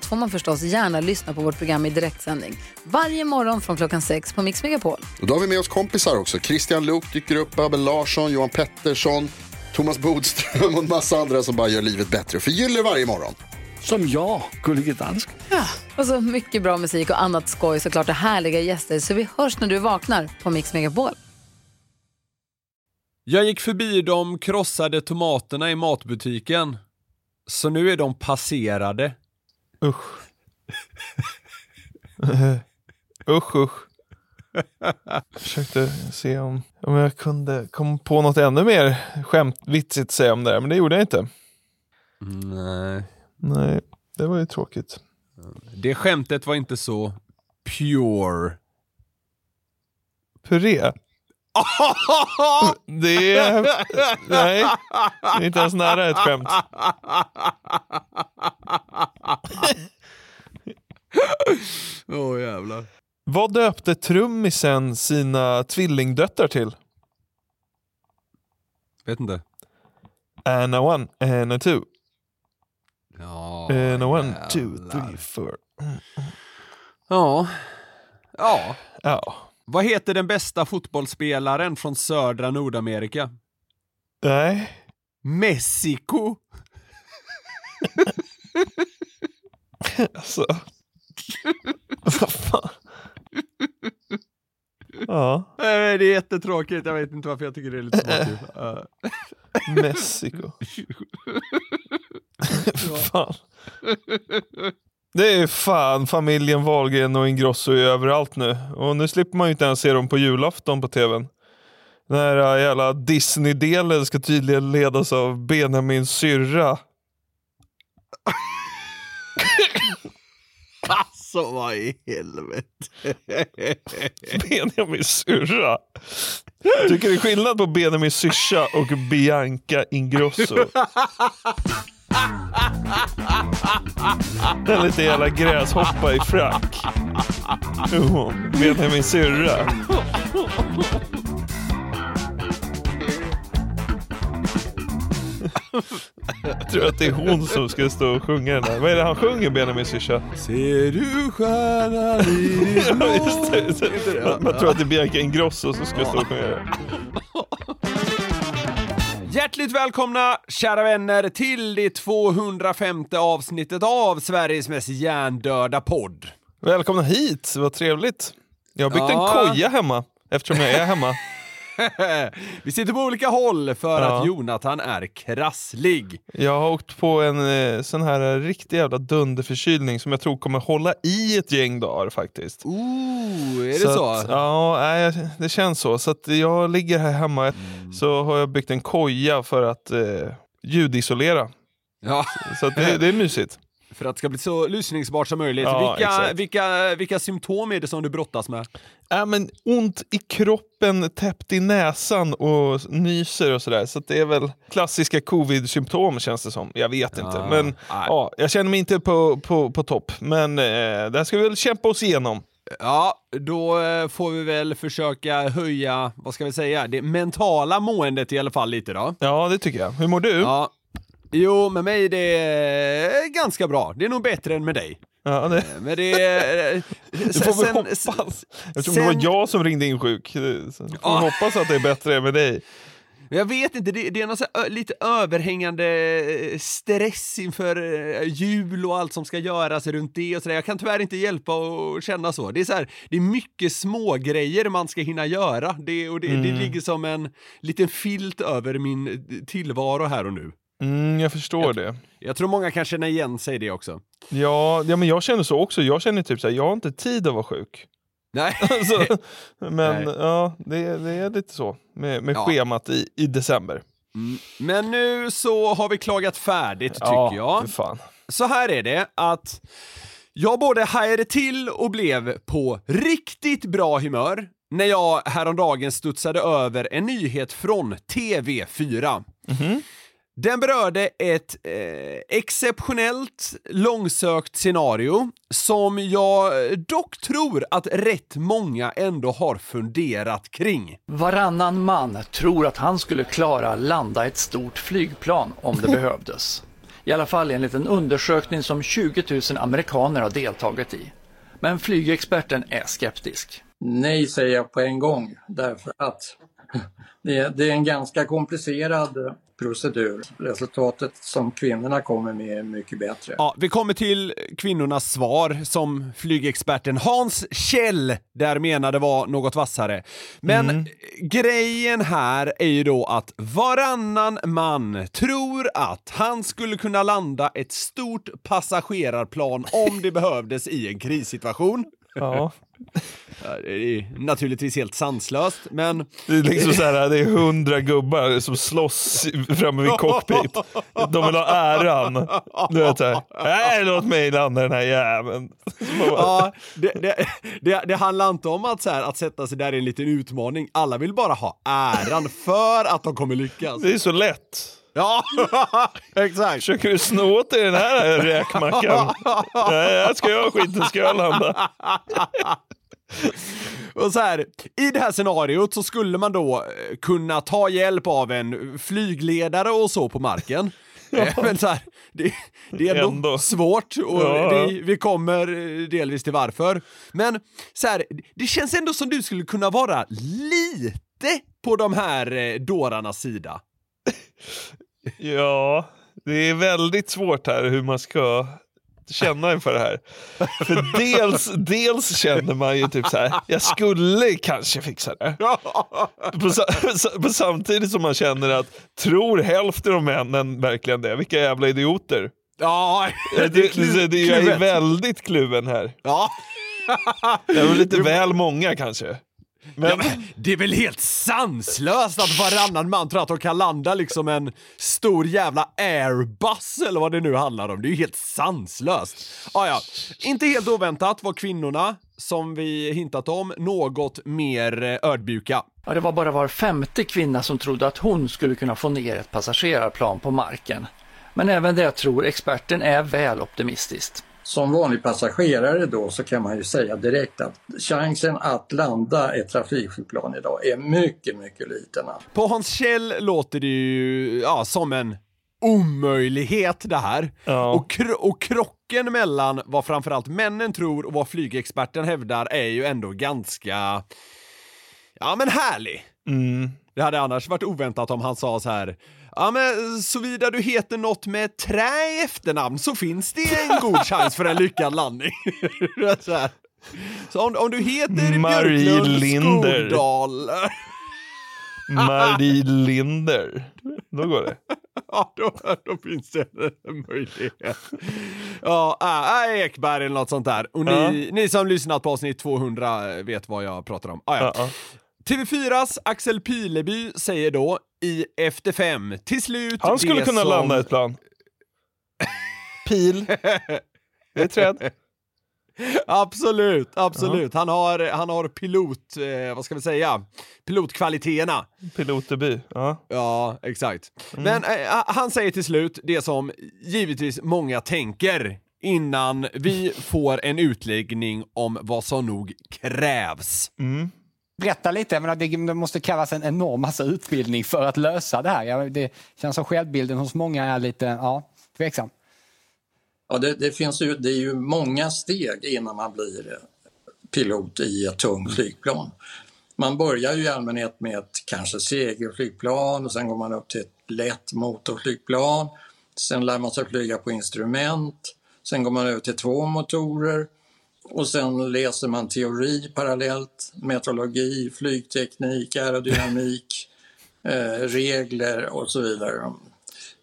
allt får man förstås gärna lyssna på vårt program i direktsändning. Varje morgon från klockan sex på Mix Megapol. Och då har vi med oss kompisar också. Christian Luuk dyker upp, Abel Larsson, Johan Pettersson, Thomas Bodström och en massa andra som bara gör livet bättre och förgyller varje morgon. Som jag, Gullige Dansken. Och så mycket bra musik och annat skoj såklart och härliga gäster. Så vi hörs när du vaknar på Mix Megapol. Jag gick förbi de krossade tomaterna i matbutiken. Så nu är de passerade. Usch. usch, usch. Jag försökte se om, om jag kunde komma på något ännu mer skämtvitsigt att säga om det här, men det gjorde jag inte. Nej. Nej, det var ju tråkigt. Det skämtet var inte så pure. Puré? Det är... Nej, det är inte ens nära ett skämt. Åh oh, jävlar. Vad döpte trummisen sina tvillingdöttrar till? Vet inte. Anna one, Anna two. Ja, Anna one, two, jävlar. three, four. Ja. Ja. Ja. Vad heter den bästa fotbollsspelaren från södra Nordamerika? Nej. Mexiko. Alltså. Vad fan. Ja, Nej, Det är jättetråkigt, jag vet inte varför jag tycker det är lite småkul. Uh, Mexiko. fan. Det är fan familjen Wahlgren och Ingrosso överallt nu. Och nu slipper man ju inte ens se dem på julafton på tvn. Den här äh, jävla Disney-delen ska tydligen ledas av Benjamin syrra. alltså vad i helvete. Benjamin syrra. Tycker det är skillnad på Benjamin syrsa och Bianca Ingrosso. Den lite jävla gräshoppa i frack. Jo, Benjamin syrra. Jag tror att det är hon som ska stå och sjunga den där. Vad är det han sjunger, Benjamin syrsa? Ser du stjärnan i det? Man, man tror att det är Bianca Ingrosso som ska stå och sjunga det. Hjärtligt välkomna, kära vänner, till det 205 avsnittet av Sveriges mest hjärndöda podd. Välkomna hit, vad trevligt. Jag har byggt Ja. en koja hemma, eftersom jag är hemma. Vi sitter på olika håll för Ja. att Jonathan är krasslig. Jag har åkt på en eh, sån här eh, riktig jävla dunderförkylning som jag tror kommer hålla i ett gäng dagar faktiskt. Ooh, är det så? Att, ja, det känns så. Så jag ligger här hemma, Mm. så har jag byggt en koja för att eh, ljudisolera. Ja, Så det, det är mysigt. För att det ska bli så lyssningsbart som möjligt. Ja, vilka, exakt. vilka, vilka symptom är det som du brottas med? Äh, men ont i kroppen, täppt i näsan och nyser och sådär. Så det är väl klassiska covid-symptom känns det som. Jag vet inte. Ja, Men nej. ja, jag känner mig inte på, på, på topp. Men eh, där ska vi väl kämpa oss igenom. Ja, då eh, får vi väl försöka höja, vad ska vi säga, det mentala måendet i alla fall lite då. Ja, det tycker jag. Hur mår du? Ja. Jo, med mig det är ganska bra. Det är nog bättre än med dig. Ja, det, Men det är... det får vi hoppas. Eftersom det var sen- jag som ringde in sjuk. Så får Ja. hoppas att det är bättre med dig. Jag vet inte, det, det är någon så här, lite överhängande eh, stress inför eh, jul och allt som ska göras runt det och sådär. Jag kan tyvärr inte hjälpa att känna så. Det är så här, det är mycket små grejer man ska hinna göra. Det, och det, det Mm. ligger som en liten filt över min eh, tillvaro här och nu. Mm, jag förstår det. Jag tror många kan känna igen sig i det också. Ja, ja, men jag känner så också. Jag känner typ såhär, jag har inte tid att vara sjuk. Nej. Alltså, men Nej. ja, det, det är lite så med, med Ja. schemat i, i december. Mm. Men nu så har vi klagat färdigt tycker ja, jag. för fan. så här är det att jag både hajade till och blev på riktigt bra humör när jag häromdagen studsade över en nyhet från TV4. Den berörde ett eh, exceptionellt långsökt scenario som jag dock tror att rätt många ändå har funderat kring. Varannan man tror att han skulle klara landa ett stort flygplan om det behövdes. I alla fall enligt en undersökning som 20 000 amerikaner har deltagit i. Men flygexperten är skeptisk. Nej säger jag på en gång därför att det är, det är en ganska komplicerad procedur. Resultatet som kvinnorna kommer med är mycket bättre. Ja, vi kommer till kvinnornas svar som flygexperten Hans Kjell där menade var något vassare. Men grejen här är ju då att varannan man tror att han skulle kunna landa ett stort passagerarplan om det behövdes i en krissituation. Ja. Det är naturligtvis helt sanslöst, men Det är liksom så här, det är hundra gubbar som slåss framme vid cockpit. De vill ha äran. Du vet såhär, nej låt mig landa den här jäveln. ja, det, det, det, det handlar inte om att, så här, att sätta sig där i en liten utmaning. Alla vill bara ha äran för att de kommer lyckas. Det är så lätt. Ja, exakt. Försöker du sno åt dig den här räkmackan? Nej, jag ska jag skiten ska jag landa. Och så här, I det här scenariot så skulle man då eh, kunna ta hjälp av en flygledare och så på marken. Eh, Men så här, det, det är ändå, Ändå. svårt och Ja. det, vi kommer eh, delvis till varför. Men så här, det känns ändå som du skulle kunna vara lite på de här dårarnas sida. Ja, det är väldigt svårt här hur man ska känna inför det här. För dels, dels känner man ju typ så här, jag skulle kanske fixa det. På, på samtidigt som man känner att, tror hälften av männen verkligen det? Vilka jävla idioter. Ja, Det, det, klu- det, jag är väldigt kluven här. Ja. Det är lite väl många kanske. Men, Ja, men det är väl helt sanslöst att varannan man tror att de kan landa liksom en stor jävla airbus eller vad det nu handlar om. Det är ju helt sanslöst. Ah, ja. Inte helt oväntat var kvinnorna, som vi hintat om, något mer eh, ödmjuka. Ja, det var bara var femte kvinna som trodde att hon skulle kunna få ner ett passagerarplan på marken. Men även det tror experten är väl optimistiskt. Som vanlig passagerare då så kan man ju säga direkt att chansen att landa ett trafikflygplan idag är mycket, mycket liten. På Hans Kjell låter det ju ja, som en omöjlighet det här. Ja. Och, kro- och krocken mellan vad framförallt männen tror och vad flygexperten hävdar är ju ändå ganska, ja men härlig. mm, Det hade annars varit oväntat om han sa så här. Ja men såvida du heter något med trä i efternamn så finns det en god chans för en lyckad landning. så här. Så om, om du heter Marie Björklund Linder. Skogdahl. Marie Linder. Då går det. Ja, då, då finns det en möjlighet. Ja, äh, äh, Ekberg eller något sånt där. Och ni, ni som lyssnat på avsnitt 200 vet vad jag pratar om. Ah, ja. Ja, ja. TV4s Axel Pileby säger då i Efter fem, till slut Han skulle kunna som... landa ett plan. Pil. Det är ett träd. Absolut, absolut. Han har, han har pilot, eh, vad ska vi säga, pilotkvaliteterna. Pilotdebut. Ja. Ja, exakt. Mm. Men eh, han säger till slut det som givetvis många tänker innan vi får en utläggning om vad som nog krävs. Berätta lite, jag menar, det det måste krävas en enorm massa utbildning för att lösa det här. Ja, Det känns som självbilden hos många är lite ja, tveksam. Ja, det, det, finns ju, det är ju många steg innan man blir eh, pilot i ett tungt flygplan. Man börjar ju i allmänhet med ett kanske segelflygplan och sen går man upp till ett lätt motorflygplan. Sen lär man sig flyga på instrument. Sen går man över till två motorer och sen läser man teori parallellt, meteorologi, flygteknik, aerodynamik, eh, regler och så vidare.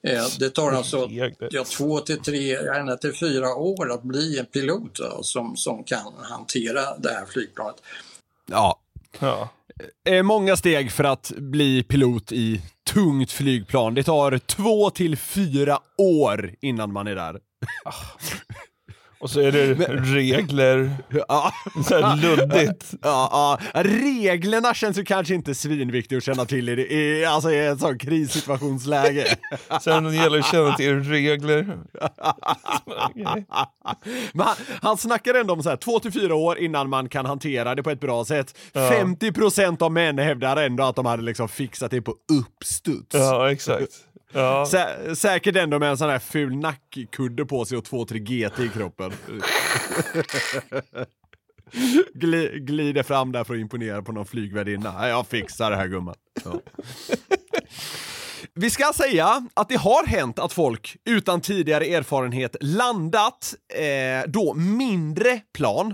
Eh, det tar alltså ja, två till tre, ända till fyra år att bli en pilot då, som, som kan hantera det här flygplanet. Ja. Ja. Eh, många steg för att bli pilot i tungt flygplan. Det tar två till fyra år innan man är där. Och så är det regler. Ja. Så här luddigt. Ja, ja. Reglerna känns ju kanske inte svinviktigt att känna till i, det- i, alltså i ett sånt krissituationsläge. Sen gäller det att känna till regler. Okej. Men han, han snackar ändå om så här, två till fyra år innan man kan hantera det på ett bra sätt. Ja. 50% av män hävdar ändå att de hade liksom fixat det på uppstuds. Ja, exakt. Ja. Sä säkert ändå med en sån här ful nackkudde på sig och 2-3 GT i kroppen. Gli, glider fram där för att imponera på någon flygvärdinna. "Nej, Jag fixar det här gumman. Ja. Vi ska säga att det har hänt att folk utan tidigare erfarenhet landat eh, då mindre plan.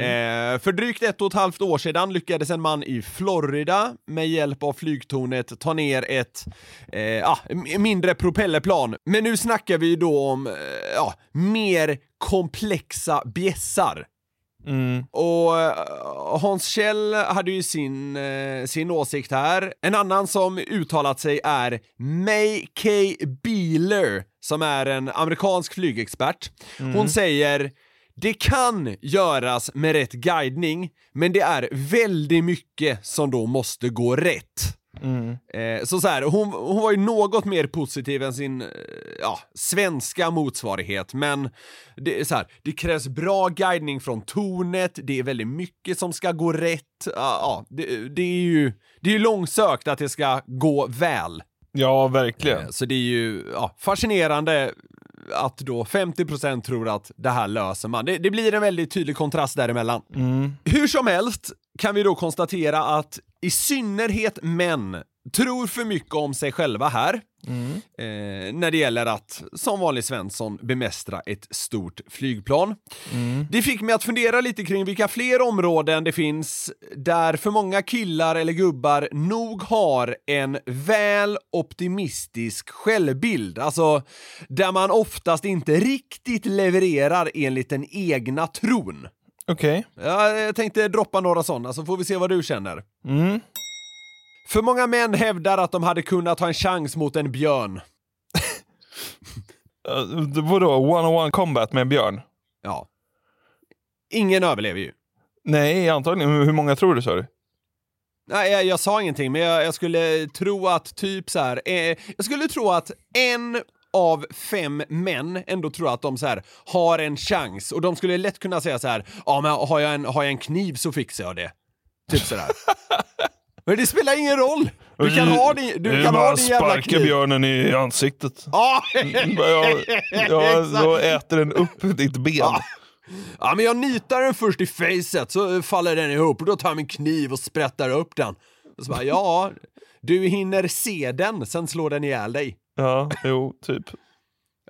Eh, för drygt ett och ett halvt år sedan lyckades en man i Florida med hjälp av flygtornet ta ner ett eh, m- mindre propellerplan. Men nu snackar vi då om eh, ja, mer komplexa bjässar. Mm. Och eh, Hans Kjell hade ju sin, eh, sin åsikt här. En annan som uttalat sig är May K. Beeler, som är en amerikansk flygexpert. Hon säger det kan göras med rätt guidning, men det är väldigt mycket som då måste gå rätt. Eh, så så här, hon, hon var ju något mer positiv än sin eh, ja, svenska motsvarighet, men det, är så här, det krävs bra guidning från tornet, det är väldigt mycket som ska gå rätt. Ja, det, det är ju det är ju långsökt att det ska gå väl. Ja, verkligen. Eh, Så det är ju ja, fascinerande att då 50% tror att det här löser man. Det, det blir en väldigt tydlig kontrast däremellan. Hur som helst kan vi då konstatera att i synnerhet män tror för mycket om sig själva här. Eh, när det gäller att, som vanlig Svensson, bemästra ett stort flygplan. Det fick mig att fundera lite kring vilka fler områden det finns där för många killar eller gubbar nog har en väl optimistisk självbild. Alltså, där man oftast inte riktigt levererar enligt den egna tron. Okej. Ja, jag tänkte droppa några sådana så får vi se vad du känner. Mm. För många män hävdar att de hade kunnat ha en chans mot en björn. Uh, vadå, one-on-one combat med en björn? Ja. Ingen överlever ju. Nej, antagligen. Hur många tror du sa du? Nej, jag, jag sa ingenting, men jag, jag skulle tro att typ så här, eh, jag skulle tro att en av fem män ändå tror att de så här har en chans och de skulle lätt kunna säga så här, ja men har jag en, har jag en kniv så fixar jag det. Typ sådär. men det spelar ingen roll! Du kan ha din, du kan ha din jävla sparka kniv. björnen i ansiktet. Ja, Ja, ja, då äter den upp ditt ben. Ja. Ja, men jag nitar den först i facet så faller den ihop och då tar jag min kniv och sprättar upp den. Och så bara, ja, du hinner se den, sen slår den ihjäl dig. Ja, jo, typ.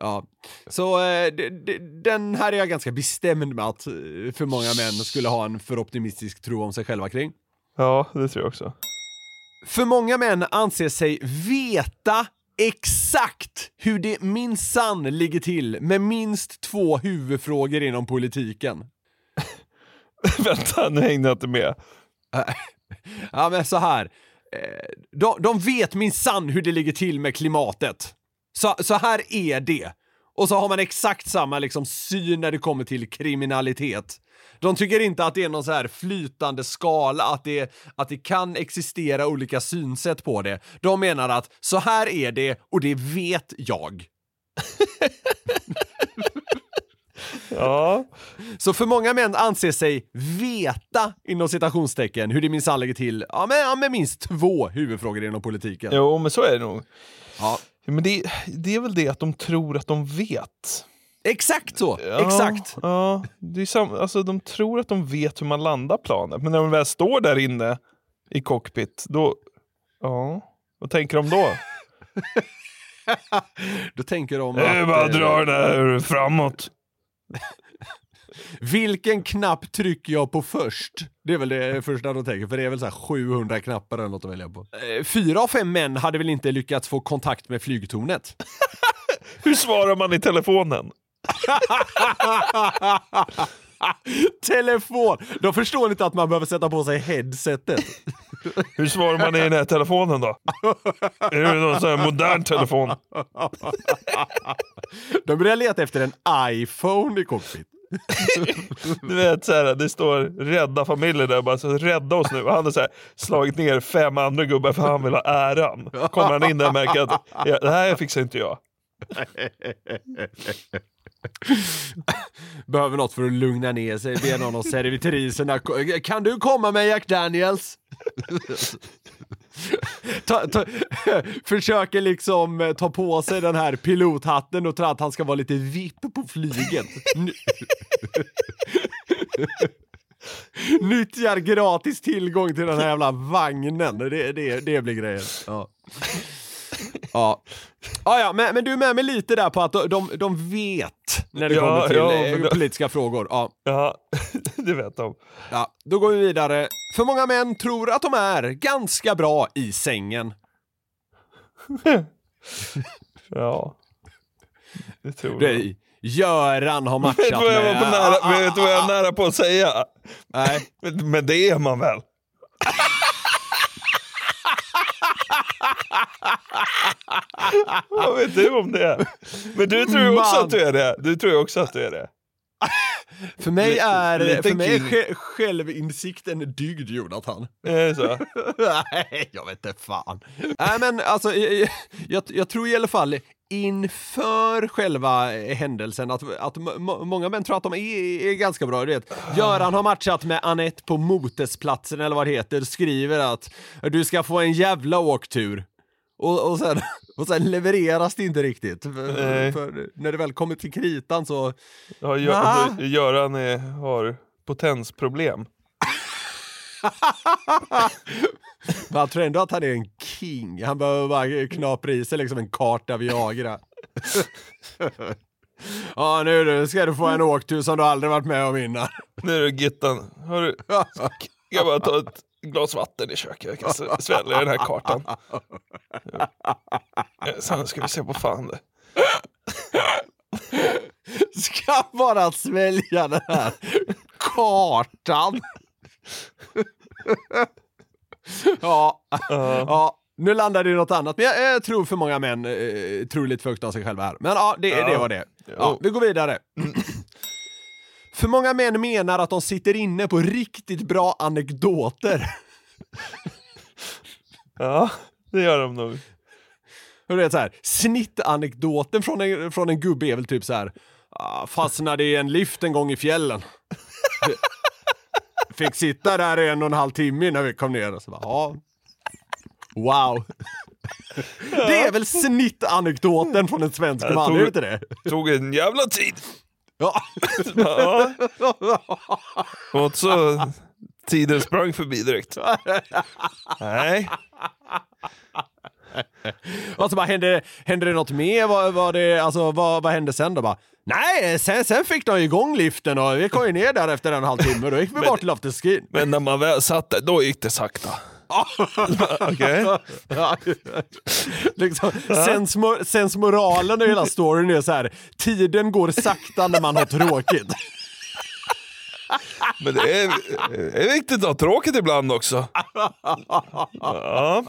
Ja, så eh, d- d- den här är jag ganska bestämd med att eh, för många män skulle ha en för optimistisk tro om sig själva kring. Ja, det tror jag också. För många män anser sig veta exakt hur det minsann ligger till med minst två huvudfrågor inom politiken. Vänta, nu hängde jag inte med. Ja, men så här. Eh, de, de vet minsann hur det ligger till med klimatet. Så, så här är det. Och så har man exakt samma liksom, syn när det kommer till kriminalitet. De tycker inte att det är någon så här flytande skala, att det, att det kan existera olika synsätt på det. De menar att så här är det och det vet jag. Ja, Så för många män anser sig veta, inom citationstecken, hur det minsann ligger till ja, med, ja, med minst två huvudfrågor inom politiken. jo, men så är det nog. Ja. Men det, det är väl det att de tror att de vet. Exakt så! Ja, Exakt! Ja, det är sam, alltså, de tror att de vet hur man landar planet, men när de väl står där inne i cockpit, då... Ja, vad tänker de då? Då tänker de Det att, bara att eh, dra den där framåt. Vilken knapp trycker jag på först? Det är väl det första de tänker, för det är väl så här 700 knappar eller något att välja på. Eh, Fyra av fem män hade väl inte lyckats få kontakt med flygtornet? Hur svarar man i telefonen? Telefon! De förstår inte att man behöver sätta på sig headsetet. Hur svarar man i den här telefonen då? Är det någon sån här modern telefon? De börjar leta efter en iPhone i cockpit. Du vet, så här, det står rädda familjer där bara så rädda oss nu. Och han har så här, slagit ner fem andra gubbar för han vill ha äran. Kommer han in där och märker att ja, det här fixar inte jag. Behöver något för att lugna ner sig. Be någon av servitriserna. Kan du komma med Jack Daniels? Ta, ta, försöker liksom eh, ta på sig den här pilothatten och tror att han ska vara lite vipp på flyget. Nyttjar gratis tillgång till den här jävla vagnen. Det, det, det blir grejen. Ja. Ja. Ah, ja, men, men du är med mig lite där på att de, de, vet när det Ja, kommer till ja, då- politiska frågor. Ja. Ja, det vet de. Ja, då går vi vidare. För många män tror att de är ganska bra i sängen. Ja, det tror Det jag. är Göran har matchat Vet du vad jag med... du vad jag är nära på att säga? Nej. Men det är man väl? Vad vet du om det? Men du tror ju också Man. att du är det. Du tror ju också att du är det. För mig är, Lite för mig är sj- självinsikt en dygd, Jonathan. Är det så? Nej, jag vet inte fan. Nej, men alltså, jag, jag, jag tror i alla fall inför själva händelsen att, att må- många män tror att de är, är ganska bra. Du vet. Göran har matchat med Annette på Motesplatsen eller vad det heter, skriver att du ska få en jävla åktur. Och, och, sen, och sen levereras det inte riktigt. För, för när det väl kommer till kritan så... Ja, Gö- Va? Göran är, har potensproblem. Men jag tror ändå att han är en king. Han behöver bara knapra i sig liksom en karta Viagra. ja, nu du, ska du få en åktur som du aldrig varit med om innan. Nu du Gittan, har du, ska jag bara ta ett glas vatten i köket? Jag kan svälja den här kartan. Ja, Sen ska vi se på fan det. Ska bara svälja den här kartan. ja, ja, nu landar det i något annat. Men jag, jag tror för många män eh, tror lite för högt av sig själva här. Men ja, det, det var det. Ja, vi går vidare. För många män menar att de sitter inne på riktigt bra anekdoter. Ja, det gör de nog. Och det är så här, snittanekdoten från en, från en gubbe är väl typ så här. "Ah, fastnade i en lift en gång i fjällen. Fick sitta där i en och en halv timme innan vi kom ner. Och så bara, ja. Wow. Det är väl snittanekdoten från en svensk man, tog- är det inte det? Tog en jävla tid. Ja. Ja. Och så tiden sprang förbi direkt. Nej, Och så bara, hände, hände det något mer? Vad, vad, det, alltså, vad, vad hände sen då? Bara, Nej, sen, sen fick de igång liften och vi kom ju ner där efter en halvtimme. Då gick vi bort till afterskin. men när man väl satt där, då gick det sakta. Okej. Liksom, sensmo- sensmoralen i hela storyn är så här. Tiden går sakta när man har tråkigt. Men det är, det är viktigt att ha tråkigt ibland också. Ja.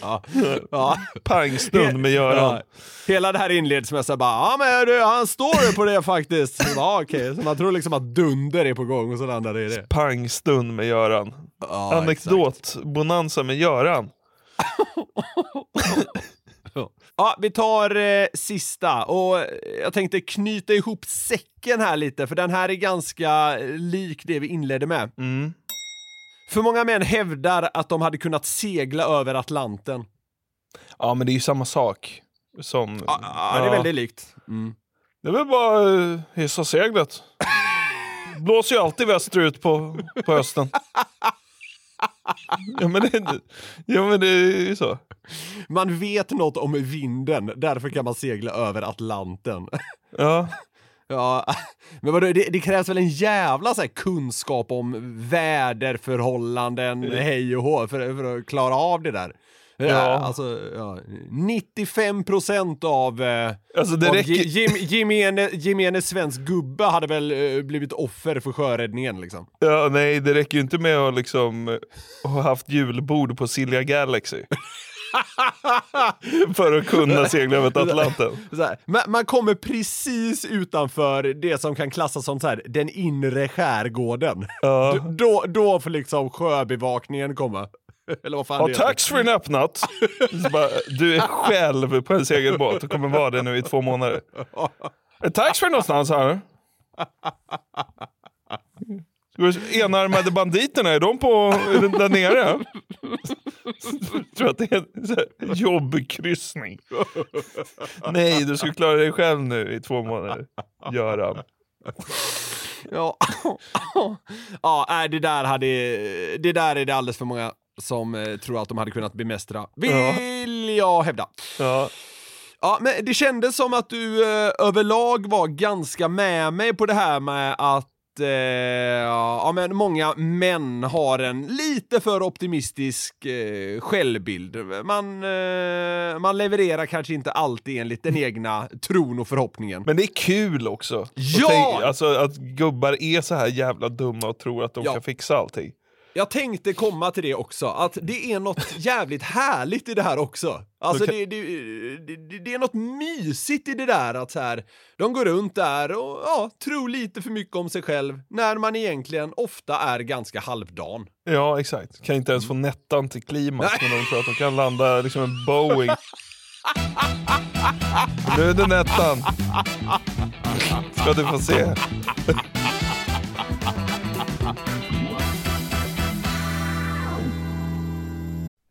Ja, ja. Pangstund med Göran. Ja. Hela det här inleds med så bara, ja men du, han står ju på det faktiskt. Så, Ja, okej. Så man tror liksom att dunder är på gång och så landar det i det. Pangstund med Göran. Ja, Anekdot-bonanza med Göran. Ja, vi tar eh, sista och jag tänkte knyta ihop säcken här lite för den här är ganska lik det vi inledde med. Mm. För många män hävdar att de hade kunnat segla över Atlanten. Ja, men det är ju samma sak. Som, Ja, ja, det är väldigt likt. Mm. Det är väl bara uh, hissa seglet. Blåser ju alltid västerut på, på hösten. Ja men, det, ja men det är ju så. Man vet något om vinden, därför kan man segla över Atlanten. Ja. Ja, men vadå, det, det krävs väl en jävla så kunskap om väderförhållanden, hej och hå, för, för att klara av det där. Ja. Alltså, ja, 95 procent av, eh, Alltså, det av räcker- ge- gem, gemene, gemene svensk gubbe hade väl eh, blivit offer för sjöräddningen liksom. Ja, nej, det räcker ju inte med att liksom eh, ha haft julbord på Silja Galaxy. för att kunna segla över Atlanten. Man, man kommer precis utanför det som kan klassas som så här, den inre skärgården. Ja. Då, då får liksom sjöbevakningen komma. Eller vad fan Har det heter. taxfree öppnat? Bara, du är själv på en segelbåt och kommer vara det nu i två månader. Är taxfree någonstans här? Enarmade banditerna, är de på är de där nere? Jag tror att det är en jobbkryssning. Nej, du ska klara dig själv nu i två månader. Göran. Ja, ja nej, det där hade, det där är det alldeles för många som eh, tror att de hade kunnat bemästra. Vill jag hävda. Ja. Ja, men det kändes som att du eh, överlag var ganska med mig på det här med att eh, ja, men många män har en lite för optimistisk eh, självbild. Man, eh, man levererar kanske inte alltid enligt den egna tron och förhoppningen. Men det är kul också. Ja! tänk- alltså att gubbar är så här jävla dumma och tror att de Ja. kan fixa allting. Jag tänkte komma till det också, att det är något jävligt härligt i det här också. Alltså Okej. det, det, det, det är något mysigt i det där att så här, de går runt där och ja, tror lite för mycket om sig själv när man egentligen ofta är ganska halvdan. Ja, exakt. Kan inte ens få nettan till klimax, men de tror att de kan landa liksom en Boeing. Nu är det nettan. Ska du få se.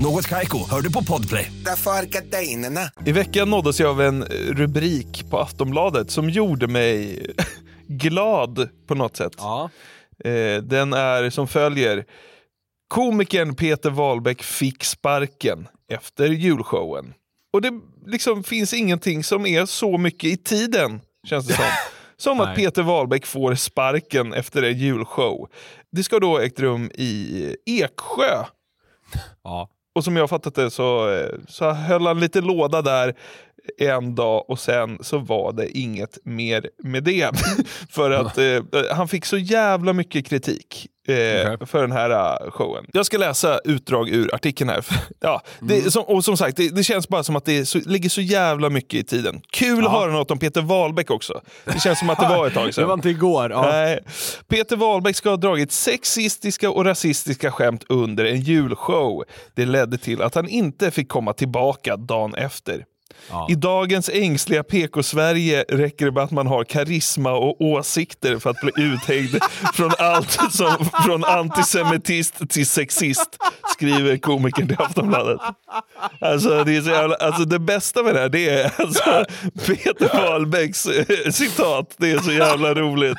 Något Kaiko, hör du på Podplay. Därför är gardinerna. I veckan nåddes jag av en rubrik på Aftonbladet som gjorde mig glad på något sätt. Ja. Eh, den är som följer. Komikern Peter Wahlbeck fick sparken efter julshowen. Och det liksom finns ingenting som är så mycket i tiden, känns det som. Som att. Peter Wahlbeck får sparken efter en julshow. Det ska då ha ägt rum i Eksjö. Ja. Och som jag fattat det så, eh, så höll han lite låda där en dag och sen så var det inget mer med det. för att eh, han fick så jävla mycket kritik eh, för den här eh, showen. Jag ska läsa utdrag ur artikeln här. ja, det, som, och som sagt, det, det känns bara som att det så, ligger så jävla mycket i tiden. Kul att höra något om Peter Wahlbeck också. Det känns som att det var ett tag sedan. Det var inte igår. Ja. Nej. Peter Wahlbeck ska ha dragit sexistiska och rasistiska skämt under en julshow. Det ledde till att han inte fick komma tillbaka dagen efter. I dagens ängsliga PK-Sverige räcker det med att man har karisma och åsikter för att bli uthängd från allt som från antisemitist till sexist, skriver komikern till Aftonbladet. Alltså det, är så jävla, alltså det bästa med det här det är alltså Peter Wahlbecks eh, citat. Det är så jävla roligt.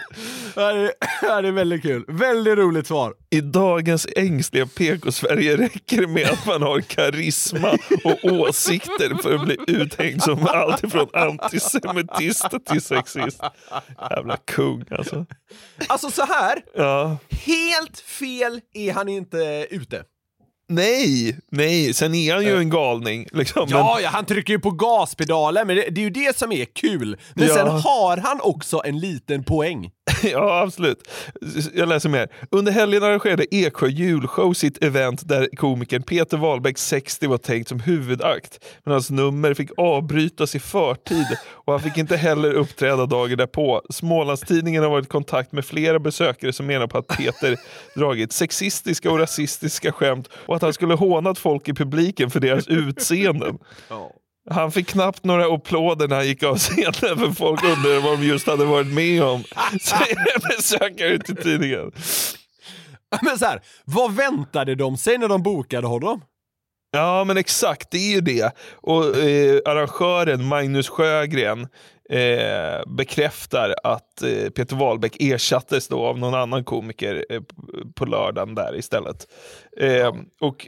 Det, ja, det är väldigt kul. Väldigt roligt svar. I dagens ängsliga PK-Sverige räcker det med att man har karisma och åsikter för att bli uthängd som allt ifrån antisemitist till sexist. Jävla kung alltså. Alltså så här. Ja. helt fel är han inte ute. Nej, nej, sen är han ju en galning. Liksom. Ja, ja, han trycker ju på gaspedalen, men det, det är ju det som är kul. Men Ja. sen har han också en liten poäng. ja, absolut. Jag läser mer. Under helgen arrangerade Eksjö julshow sitt event där komikern Peter Wahlbeck 60 var tänkt som huvudakt. Men hans nummer fick avbrytas i förtid och han fick inte heller uppträda dagen därpå. Smålandstidningen har varit i kontakt med flera besökare som menar på att Peter dragit sexistiska och rasistiska skämt och att han skulle hånat folk i publiken för deras utseenden. Han fick knappt några applåder när han gick av scenen för folk undrade vad de just hade varit med om. Säger besökare till tidningen. Men så här, vad väntade de sig när de bokade honom? Ja men exakt, det är ju det. Och eh, arrangören Magnus Sjögren eh, bekräftar att eh, Peter Wahlbeck ersattes då av någon annan komiker eh, på lördagen där istället. Eh, Och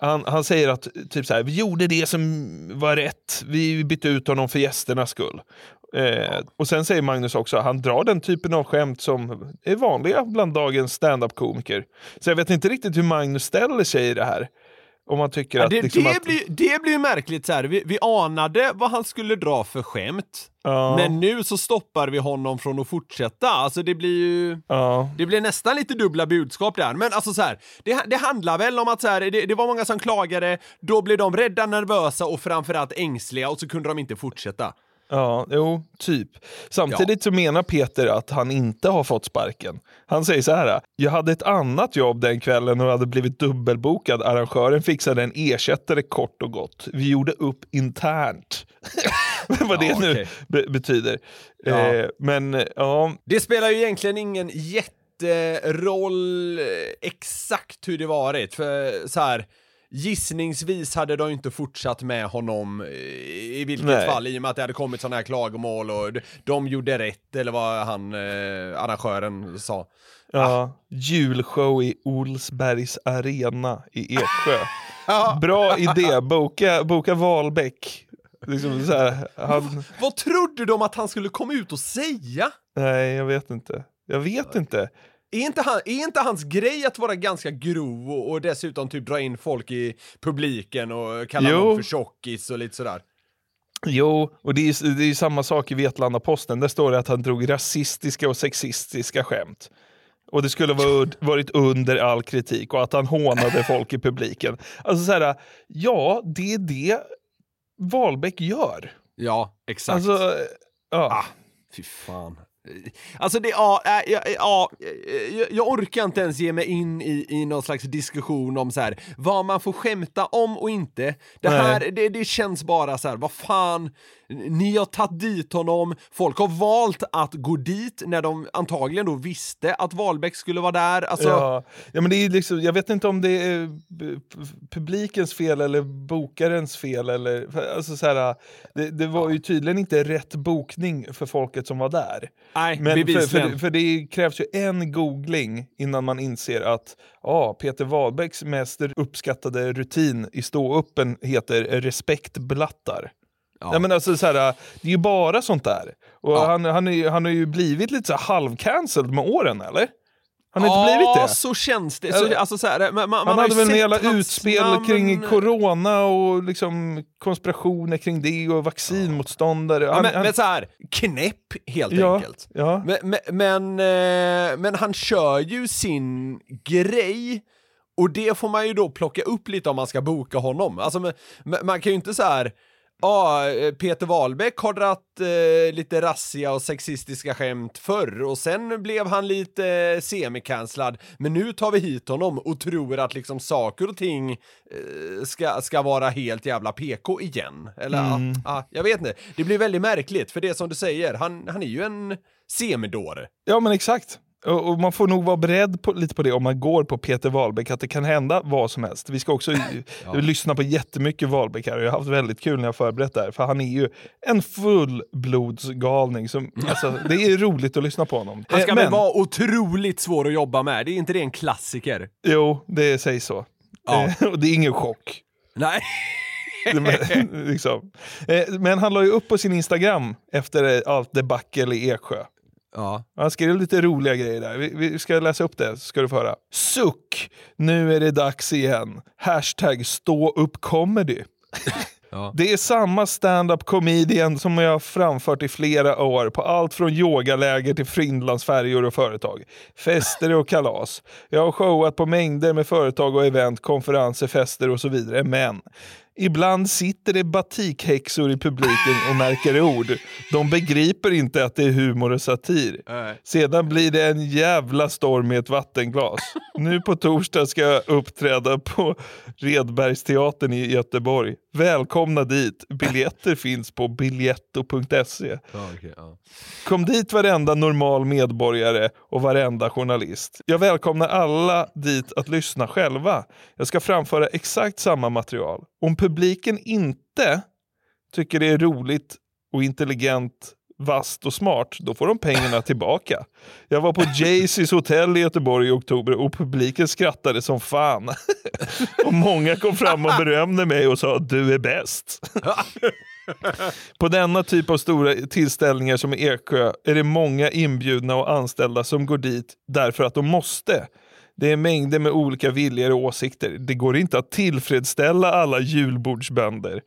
han, han säger att typ så här, vi gjorde det som var rätt, vi bytte ut honom för gästernas skull. Eh, och sen säger Magnus också att han drar den typen av skämt som är vanliga bland dagens stand-up-komiker. Så jag vet inte riktigt hur Magnus ställer sig i det här. Om man tycker Ja, att... det, liksom det, att blir, det blir ju märkligt så här. Vi, vi anade vad han skulle dra för skämt. Ja. Men nu så stoppar vi honom från att fortsätta. Alltså det blir ju... Ja. Det blir nästan lite dubbla budskap där. Men alltså så här, det, det handlar väl om att så här, det, det var många som klagade, då blev de rädda, nervösa och framförallt ängsliga och så kunde de inte fortsätta. Ja, jo, typ. Samtidigt så menar Peter att han inte har fått sparken. Han säger så här. Jag hade ett annat jobb den kvällen och hade blivit dubbelbokad. Arrangören fixade en ersättare kort och gott. Vi gjorde upp internt. Vad det Ja, nu okej. be- betyder. Ja. Eh, men ja, Det spelar ju egentligen ingen jätteroll eh, exakt hur det varit, för så här Gissningsvis hade de inte fortsatt med honom eh, i vilket Nej. fall, i och med att det hade kommit sådana här klagomål och de- de gjorde rätt, eller vad han, eh, arrangören sa. ja. julshow i Olsbergs arena i Eksjö. Bra idé, boka, boka Wahlbeck. Liksom så här, han, Vad trodde de att han skulle komma ut och säga? nej, jag vet inte. Jag vet inte. Är inte, han, är inte hans grej att vara ganska grov och, och dessutom typ dra in folk i publiken och kalla Jo. dem för tjockis och lite sådär? Jo, och det är, det är samma sak i Vetlanda-Posten. Där står det att han drog rasistiska och sexistiska skämt. Och det skulle ha varit under all kritik och att han hånade folk i publiken. Alltså så här, ja, det är det Wahlbeck gör. Ja, exakt. Alltså, ja. Ah, fy fan. Alltså det, ja, äh, ja, ja jag, jag orkar inte ens ge mig in i, i någon slags diskussion om så här, vad man får skämta om och inte. Det här, det, det känns bara så här, vad fan, ni har tagit dit honom, folk har valt att gå dit när de antagligen då visste att Wahlbeck skulle vara där. Alltså, Ja, ja, men det är liksom, jag vet inte om det är p- publikens fel eller bokarens fel. Eller, alltså så här, det, det var ju tydligen inte rätt bokning för folket som var där. Nej, men för, bevisligen. för, för det krävs ju en googling innan man inser att ja, Peter Wahlbecks mest uppskattade rutin i ståuppen heter respektblattar. Ja. men alltså, så här, det är ju bara sånt där. Och han, han, är, han har ju blivit lite så halvcancelled med åren, eller? Han har inte blivit det? så känns det. Så, alltså, så här, man, man, man Han hade väl en hans utspel namn- kring corona och liksom konspirationer kring det och vaccinmotståndare. Ja, Han- men, han- men så här, knäpp helt Ja, enkelt. ja. Men, men, men, eh, men han kör ju sin grej och det får man ju då plocka upp lite om man ska boka honom. Alltså, men, man kan ju inte så här Ja, eh, Peter Wahlbeck har dratt eh, lite rassiga och sexistiska skämt förr och sen blev han lite eh, semikanslad. Men nu tar vi hit honom och tror att liksom saker och ting eh, ska, ska vara helt jävla PK igen. Eller Mm. ja, ja, jag vet inte. Det blir väldigt märkligt för det som du säger, han, han är ju en semidåre. Ja men exakt. Och, man får nog vara beredd på, lite på det om man går på Peter Wahlbeck, att det kan hända vad som helst. Vi ska också lyssna på jättemycket Wahlbeck här och jag har haft väldigt kul när jag förberett det här. För han är ju en fullblodsgalning. Som, alltså, det är roligt att lyssna på honom. Han ska Eh, väl men- vara otroligt svår att jobba med, det är inte det en klassiker? Jo, det sägs så. Ja. Eh, och det är ingen chock. Nej. Men, liksom. Eh, men han la ju upp på sin Instagram efter allt debacle i Eksjö. Ja. Han skrev lite roliga grejer där. Vi, vi ska läsa upp det så ska du få höra. Suck! Nu är det dags igen. Hashtag stå upp comedy. Det är samma stand-up comedian som jag har framfört i flera år på allt från yogaläger till Finlandsfärjor och företag. Fester och kalas. Jag har showat på mängder med företag och event, konferenser, fester och så vidare. Men ibland sitter det batikhäxor i publiken och märker ord. De begriper inte att det är humor och satir. Sedan blir det en jävla storm i ett vattenglas. Nu på torsdag ska jag uppträda på Redbergsteatern i Göteborg. Välkomna dit. Biljetter finns på biletto.se. Kom dit varenda normal medborgare och varenda journalist. Jag välkomnar alla dit att lyssna själva. Jag ska framföra exakt samma material. Om publiken inte tycker det är roligt och intelligent, vasst och smart, då får de pengarna tillbaka. Jag var på Jaycees hotell i Göteborg i oktober och publiken skrattade som fan. och många kom fram och berömde mig och sa du är bäst. På denna typ av stora tillställningar som Eksjö är det många inbjudna och anställda som går dit därför att de måste. Det är mängder med olika viljor och åsikter. Det går inte att tillfredsställa alla julbordsbönder.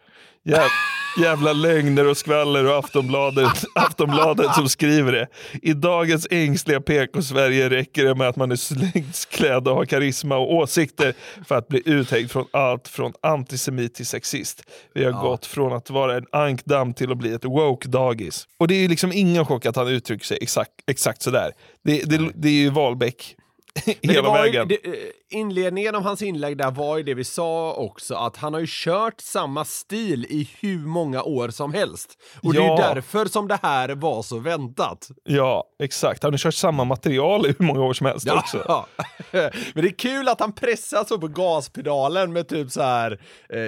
Jäv, jävla lögner och skvaller och Aftonbladet, Aftonbladet som skriver det. I dagens ängsliga PK-Sverige räcker det med att man är släktsklädd och har karisma och åsikter för att bli uthängd från allt från antisemit till sexist. Vi har gått från att vara en ankdamm till att bli ett woke-dagis. Och det är ju liksom ingen chock att han uttrycker sig exakt, exakt sådär. Det, det, det är ju Wahlbeck hela var ju- vägen. det, eh, inledningen av hans inlägg där var ju det vi sa också, att han har ju kört samma stil i hur många år som helst. Och det är Ja. ju därför som det här var så väntat. Ja, exakt. Han har kört samma material i hur många år som helst också. Ja. Men det är kul att han pressar så på gaspedalen med typ så här eh,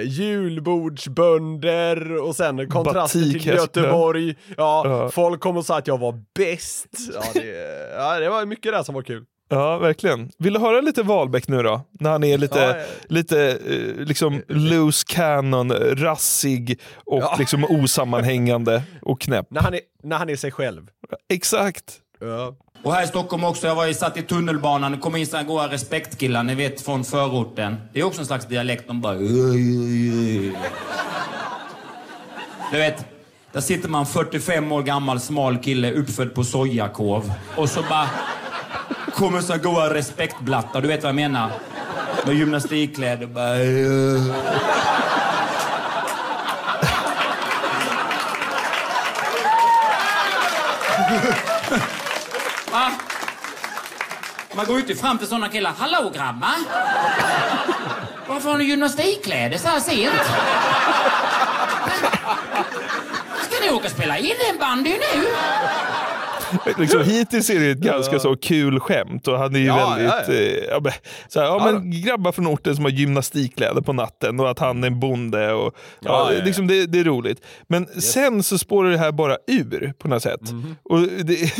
julbordsbönder och sen kontraster till. Göteborg. Ja, Ja. folk kom och sa att jag var bäst. Ja, det, ja, det var mycket där som var kul. Ja, verkligen. Vill du höra lite Wahlbeck nu då? När han är lite, Ja, ja. lite eh, liksom loose cannon, rassig och Ja. liksom osammanhängande och knäpp. När han är, när han är sig själv. Exakt. Ja. Och här i Stockholm också, jag var ju satt i tunnelbanan, det kom in såna goa respektkillar, ni vet från förorten. Det är också en slags dialekt, de bara... Du vet, där sitter man 45 år gammal smal kille uppfödd på sojakov. Och så bara kommer så goa respektblattar, du vet vad jag menar? Med gymnastikkläder bara... Äh. Va? Man går ju inte fram till såna killar. Hallå grabbar! Varför har ni gymnastikkläder så här sent? Ska ni åka och spela innebandy nu? Liksom, hittills är det ett ganska så kul skämt och han är ju Ja, väldigt... ja, ja. eh, så här, ja, men grabbar från orten som har gymnastikkläder på natten och att han är en bonde. Och, ja. Liksom, det, det är roligt. Men sen så spårar det här bara ur på något sätt. Mhm. Och det,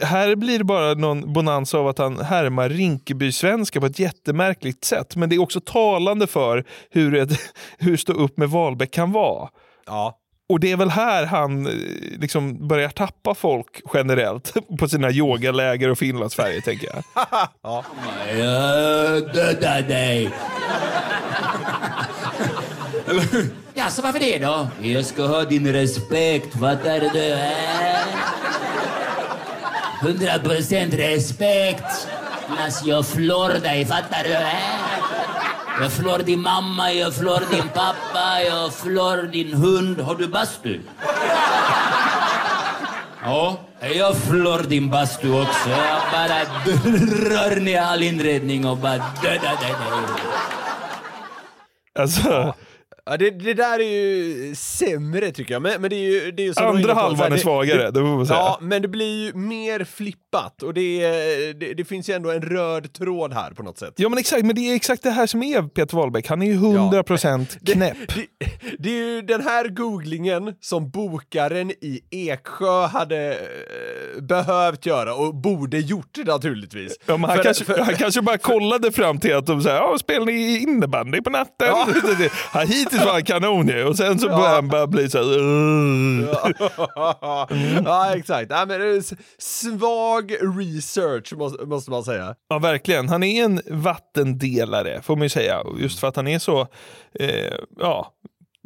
här blir det bara någon bonanza av att han härmar Rinkeby-svenska på ett jättemärkligt sätt. Men det är också talande för hur, ett, hur stå upp med Wahlbeck kan vara. Ja. Och det är väl här han eh, liksom börjar tappa folk generellt på sina yogaläger och Finlandsfärger tänker jag. ja. Ja, så varför det då? Jag ska ha din respekt, fattar du? Hundra procent respekt. Annars jag flår dig, fattar du? Jag flår din mamma, jag flår din pappa, jag flår din hund. Har du bastu? Ja, jag flår din bastu också. Jag bara drar ner all inredning och bara dödar dig. Alltså, Ja, det, det där är ju sämre tycker jag. Men, men det är ju, det är ju som Andra halvan är svagare, det får man säga. Ja, men det blir ju mer flippat och det, det, det finns ju ändå en röd tråd här på något sätt. ja men exakt, men det är exakt det här som är Peter Wahlbeck. Han är ju 100% knäpp. Det, det är ju den här googlingen som bokaren i Eksjö hade eh, behövt göra och borde gjort naturligtvis. Ja, men han, För- kanske, för- han kanske bara kollade fram till att de säger ja, spelar ni innebandy på natten? Ja. Han, hittills var han kanon ju och sen så Ja. började han bara bli så här, "Ugh." ja, exakt. Ja, men det är s- svag research måste, måste man säga. Ja, verkligen. Han är en vattendelare, får man ju säga. Just för att han är så eh, ja,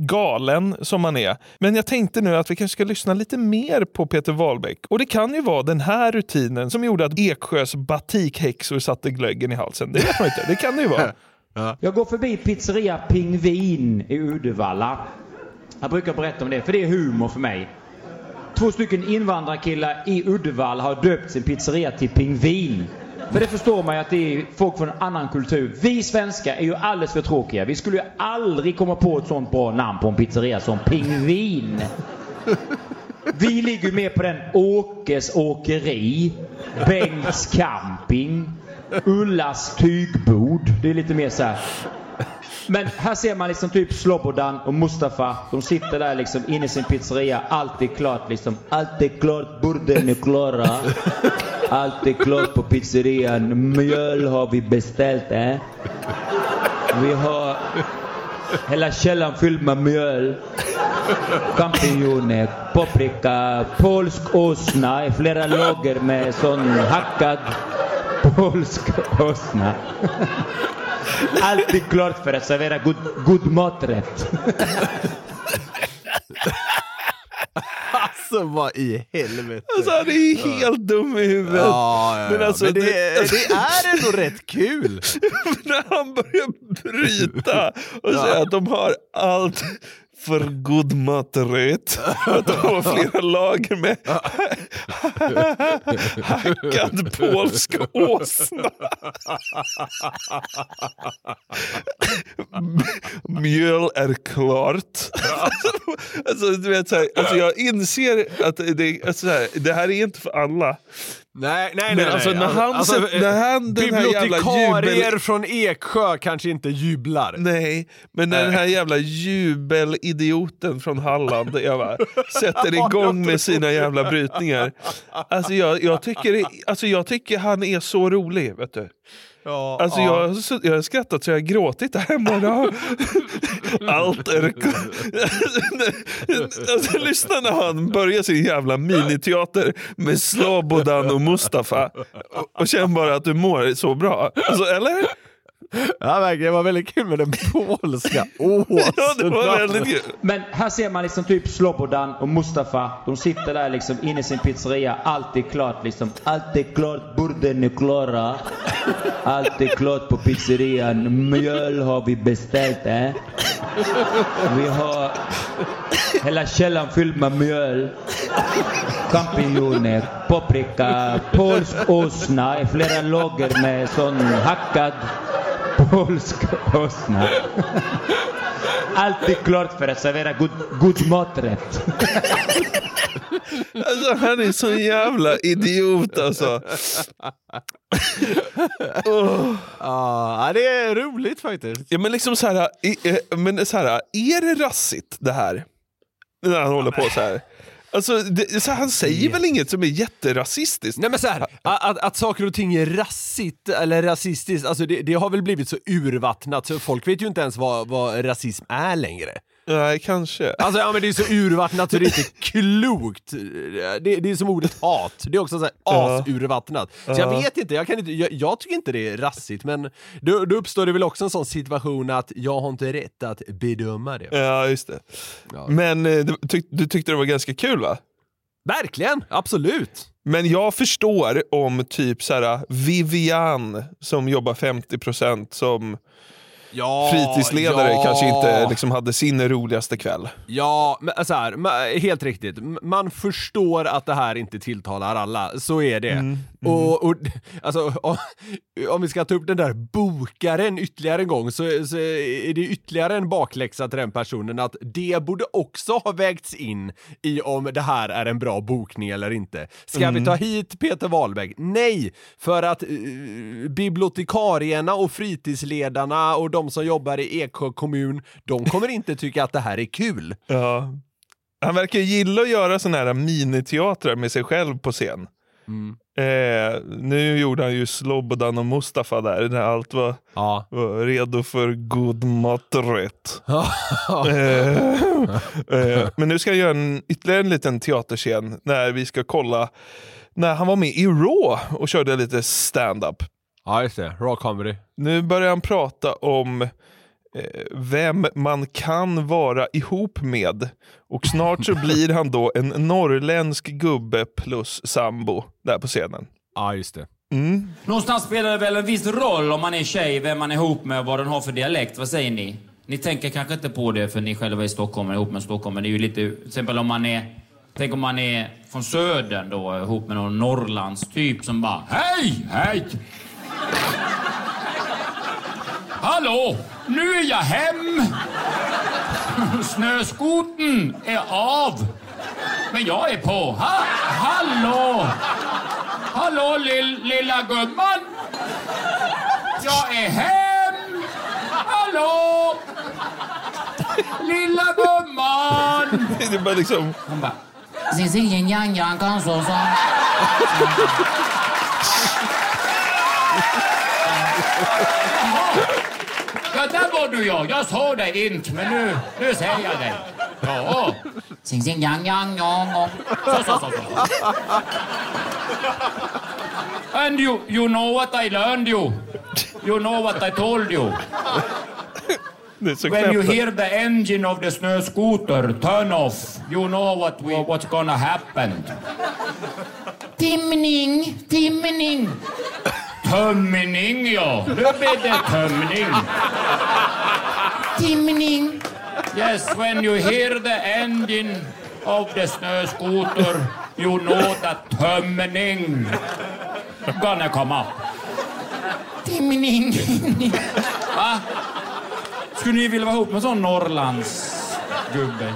galen som han är. Men jag tänkte nu att vi kanske ska lyssna lite mer på Peter Wahlbeck. Och det kan ju vara den här rutinen som gjorde att Eksjös batikhäxor satte glöggen i halsen. Det vet man inte. Det kan det ju vara. Jag går förbi pizzeria Pingvin i Uddevalla. Jag brukar berätta om det, för det är humor för mig. Två stycken invandrarkillar i Uddevalla har döpt sin pizzeria till Pingvin. För det förstår man ju att det är folk från en annan kultur. Vi svenskar är ju alldeles för tråkiga. Vi skulle ju aldrig komma på ett sånt bra namn på en pizzeria som Pingvin. Vi ligger ju med på den Åkes Åkeri, Bengts Camping, Ullas tygbord. Det är lite mer så här. Men här ser man liksom typ Slobodan och Mustafa. De sitter där liksom inne i sin pizzeria. Allt är klart liksom. Allt är klart, borden är klara. Allt är klart på pizzerian. Mjöl har vi beställt. Eh? Vi har hela källaren fylld med mjöl. Champinjoner, paprika, polsk åsna i flera lager med sån hackad polsk åsna. Allt är klart för att servera god, god maträtt. Alltså vad i helvete. Alltså han är helt dum i huvudet. Ja, ja, ja. Men, alltså, Men det, det- det är ändå rätt kul. när han börjar bryta och Ja. säga att de har allt för god maträtt. Att de har flera lager med hackad polsk åsna. Mjöl är klart. Alltså, du vet, så här, alltså, jag inser att det, alltså, så här, det här är inte för alla. Nej, nej, Men nej. alltså, nej. när han sätter- när han- den här jävla jubel- från Eksjö kanske inte jublar. Nej, men när den här jävla jubelidioten från Halland jag bara, sätter igång med sina jävla brytningar. Alltså jag, jag, tycker, alltså jag tycker han är så rolig. Vet du. Ja, Alltså ja. jag, har jag har skrattat så jag har gråtit där hemma. Allt är... alltså, lyssna när han börjar sin jävla miniteater med Slobodan och Mustafa. Och, och känn bara att du mår så bra. Alltså, eller? Ja, verkligen. Det var väldigt kul med den polska åsnan. Ja, det var väldigt kul. Men här ser man liksom typ Slobodan och Mustafa. De sitter där liksom inne i sin pizzeria. Allt är klart liksom. Allt är klart, borden är klara. Allt är klart på pizzerian. Mjöl har vi beställt. Eh? Vi har hela källaren fylld med mjöl. Champinjoner, paprika, polsk åsna flera lager med sån hackad polsk åsna. Allt är klart för att servera god, god maträtt. Alltså han är så jävla idiot alltså. Åh. Ja, det är roligt faktiskt. Ja, men liksom så här, eh, men så här, är det rassigt det här? När han håller på så här. Alltså, det, så han säger väl inget som är jätterasistiskt? Nej men så här, att, att, att saker och ting är rassigt eller rasistiskt, alltså det, det har väl blivit så urvattnat så folk vet ju inte ens vad, vad rasism är längre. Nej, kanske. Alltså ja men det är så urvattnat så det är inte klokt. Det, det är som ordet hat, det är också så här Ja. asurvattnat. Så Ja. jag vet inte, jag, kan inte jag, jag tycker inte det är rassigt men då, då uppstår det väl också en sån situation att jag har inte rätt att bedöma det. Ja, just det. Men eh, du, tyck, du tyckte det var ganska kul va? Verkligen, absolut. Men jag förstår om typ så här Vivian som jobbar 50% som Ja, fritidsledare ja. kanske inte liksom hade sin roligaste kväll. Ja, men så här, ma- helt riktigt. Man förstår att det här inte tilltalar alla, så är det. Mm, Och, och alltså, om, om vi ska ta upp den där bokaren ytterligare en gång så, så är det ytterligare en bakläxa till den personen att det borde också ha vägts in i om det här är en bra bokning eller inte. Ska Mm. vi ta hit Peter Wahlbeck? Nej, för att eh, bibliotekarierna och fritidsledarna och de som jobbar i Eksjö kommun, de kommer inte tycka att det här är kul. Ja. Han verkar gilla att göra såna här miniteatrar med sig själv på scen. Eh, nu gjorde han ju Slobodan och Mustafa där, när allt var, var redo för god maträtt. eh, eh, men nu ska jag göra en, ytterligare en liten teaterscen när vi ska kolla när han var med i Raw och körde lite stand-up. Ja, just det. Raw comedy. Nu börjar han prata om eh, vem man kan vara ihop med. Och snart så blir han då en norrländsk gubbe plus sambo där på scenen. Ja, just det. Mm. Någonstans spelar det väl en viss roll om man är tjej, vem man är ihop med och vad den har för dialekt. Vad säger ni? Ni tänker kanske inte på det för ni själva är stockholmare ihop med stockholmare. Det är ju lite, till exempel om man är, tänk om man är från södern då ihop med någon norrlands typ som bara Hej, hej! Hallå, nu är jag hem! Snöskoten är av, men jag är på. Ha, hallå! Hallå lill, lilla gumman! Jag är hem! Hallå! Lilla gumman! Det är bara liksom... Hon bara... Yang yang. Ja, där var du ja. Jag såg dig inte, men nu, nu ser jag dig. Ja. Xin xin yang yang yang yang. Så, så, så, så. And you, you know what I learned you. You know what I told you. Det When you hear the engine of the snöskoter turn off, you know what we, what's gonna happen. Timning, timning. Tömning, ja. Nu blir det tömning. Timning. Yes, when you hear the engine of the snöskoter, you know that tömning gonna come up. Timning. Va? Skulle ni vilja vara ihop med en sån Norrlandsgubbe?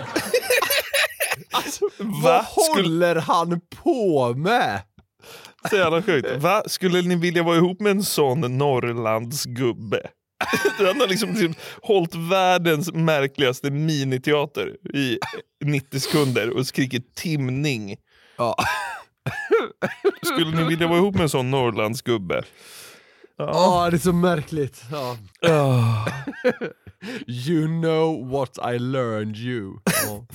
Vad håller han på med? Så jävla sjukt. Va? Skulle ni vilja vara ihop med en sån Norrlandsgubbe? Han har liksom, liksom hållit världens märkligaste miniteater i 90 sekunder och skrikit timning. Ja. Skulle ni vilja vara ihop med en sån Norrlandsgubbe? Ja, det är så märkligt. Ja. Ah. you know what I learned you. Ja.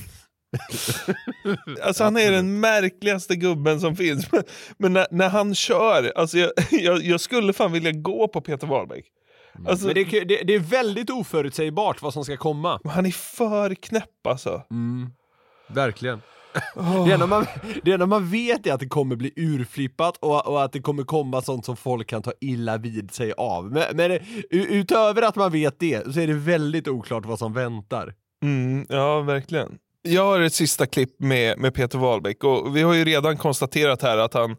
Alltså han är den märkligaste gubben som finns. Men, men när, när han kör, alltså jag, jag, jag skulle fan vilja gå på Peter Wahlbeck. Alltså, Men det, är- det, det är väldigt oförutsägbart vad som ska komma. Han är för knäpp alltså. Mm, verkligen. Det, enda man, det enda man vet är att det kommer bli urflippat och, och att det kommer komma sånt som folk kan ta illa vid sig av. Men, men utöver att man vet det så är det väldigt oklart vad som väntar. Mm, ja, verkligen. Jag har ett sista klipp med, med Peter Wahlbeck och vi har ju redan konstaterat här att han,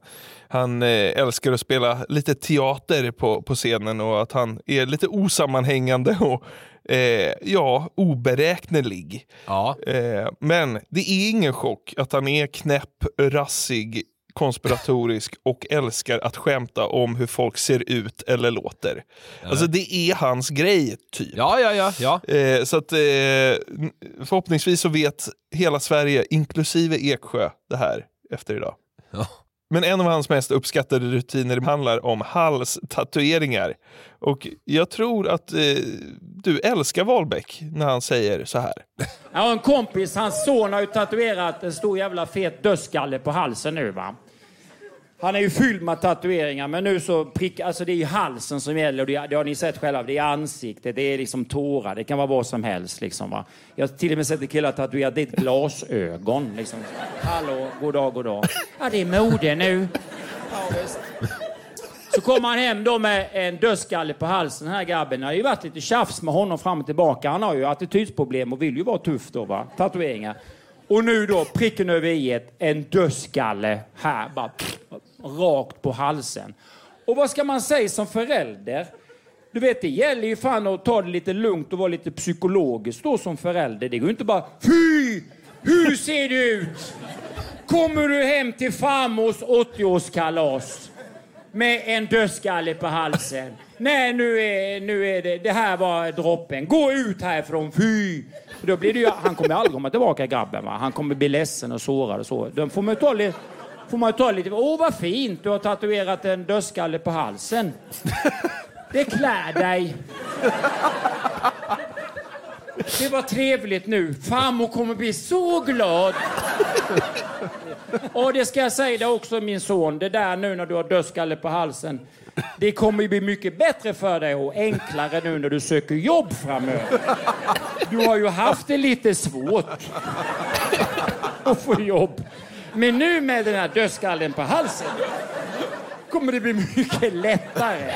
han eh, älskar att spela lite teater på, på scenen och att han är lite osammanhängande och eh, ja, oberäknelig. Ja. Eh, men det är ingen chock att han är knäpp, rassig, konspiratorisk och älskar att skämta om hur folk ser ut eller låter. Alltså det är hans grej, typ. Ja, ja, ja. ja. Eh, så att eh, förhoppningsvis så vet hela Sverige, inklusive Eksjö, det här efter idag. Men en av hans mest uppskattade rutiner handlar om halstatueringar. Och jag tror att eh, du älskar Wahlbeck när han säger så här. Jag har en kompis, hans son har ju tatuerat en stor jävla fet dödskalle på halsen nu va. Han är ju fylld med tatueringar men nu så prick, alltså det är ju halsen som gäller det, det har ni sett själva. Det är ansiktet, det är liksom tårar, det kan vara vad som helst liksom va. Jag har till och med sett killar tatuera dit glasögon liksom. Hallå, god dag, god dag. Ja det är mode nu. Så kommer han hem då med en dödskalle på halsen, den här grabben. Det har ju varit lite tjafs med honom fram och tillbaka. Han har ju attitydsproblem och vill ju vara tuff då, va? Tatueringar. Och nu då, pricken över i en dödskalle här, bara rakt på halsen. Och vad ska man säga som förälder? Du vet, det gäller ju fan att ta det lite lugnt och vara lite psykologisk då som förälder. Det går ju inte bara Fy! Hur ser du ut? Kommer du hem till farmors 80-årskalas med en dödskalle på halsen? Nej, nu är, nu är det, det här var droppen. Gå ut härifrån, fy! Då blir det ju, han kommer aldrig komma tillbaka grabben. Va? Han kommer bli ledsen och sårad och så. Då får man ta lite, får man ju ta lite, åh vad fint, du har tatuerat en dödskalle på halsen. Det klär dig. Det var trevligt nu. Farmor kommer bli så glad. Och det ska jag säga dig också min son. Det där nu när du har dödskalle på halsen. Det kommer ju bli mycket bättre för dig och enklare nu när du söker jobb framöver. Du har ju haft det lite svårt att få jobb. Men nu med den här dödskallen på halsen kommer det bli mycket lättare.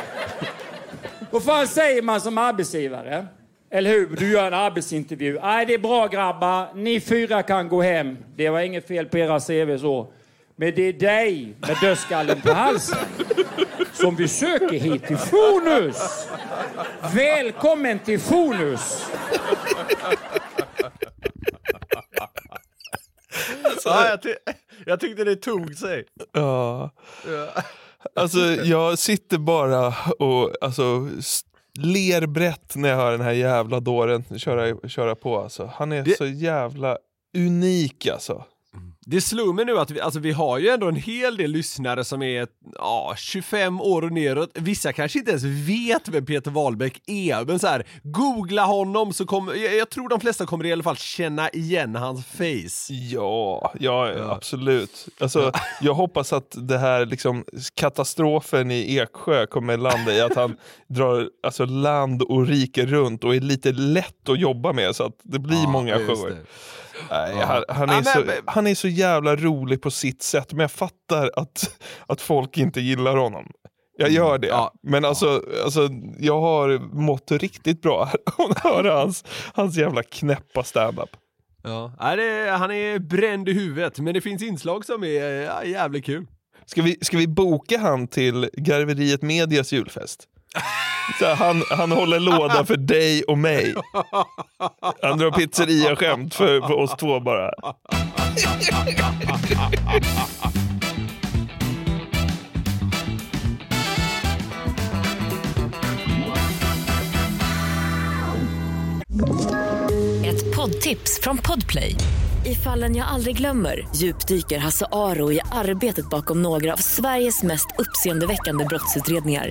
Vad fan säger man som arbetsgivare? Eller hur? Du gör en arbetsintervju. Nej, det är bra grabbar. Ni fyra kan gå hem. Det var inget fel på era CV så. Men det är dig med dödskallen på halsen som vi söker hit till Fonus. Välkommen till Fonus. Ja, jag, ty jag tyckte det tog sig. Ja. Ja. Alltså jag sitter bara och alltså, ler brett när jag hör den här jävla dåren köra, köra på. Alltså. Han är Det- så jävla unik alltså. Det slog mig nu att vi, alltså vi har ju ändå en hel del lyssnare som är ja, 25 år och neråt. Vissa kanske inte ens vet vem Peter Wahlbeck är, men så här, googla honom så kommer, jag, jag tror de flesta kommer i alla fall känna igen hans face. Ja, ja, absolut. Alltså, jag hoppas att det här liksom, katastrofen i Eksjö kommer landa i att han drar alltså, land och rike runt och är lite lätt att jobba med så att det blir många just shower. Nej, han, han, är så, han är så jävla rolig på sitt sätt, men jag fattar att, att folk inte gillar honom. Jag Mm. gör det. Men alltså, alltså, jag har mått riktigt bra här att höra hans, hans jävla knäppa standup. Ja. Han är bränd i huvudet, men det finns inslag som är jävligt kul. Ska vi, ska vi boka han till Garveriet Medias julfest? Så här, han, han håller låda för dig och mig. Han drar pizzeria-skämt för, för oss två bara. Ett poddtips från Podplay. I fallen jag aldrig glömmer djupdyker Hasse Aro i arbetet bakom några av Sveriges mest uppseendeväckande brottsutredningar.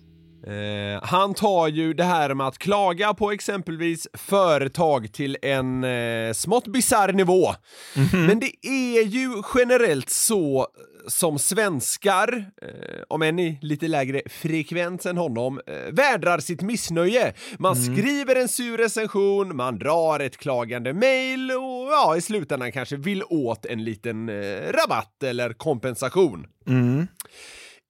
Eh, han tar ju det här med att klaga på exempelvis företag till en eh, smått bisarr nivå. Men det är ju generellt så som svenskar, eh, om än i lite lägre frekvens än honom, eh, vädrar sitt missnöje. Man skriver en sur recension, man drar ett klagande mail och ja, i slutändan kanske vill åt en liten eh, rabatt eller kompensation. Mm.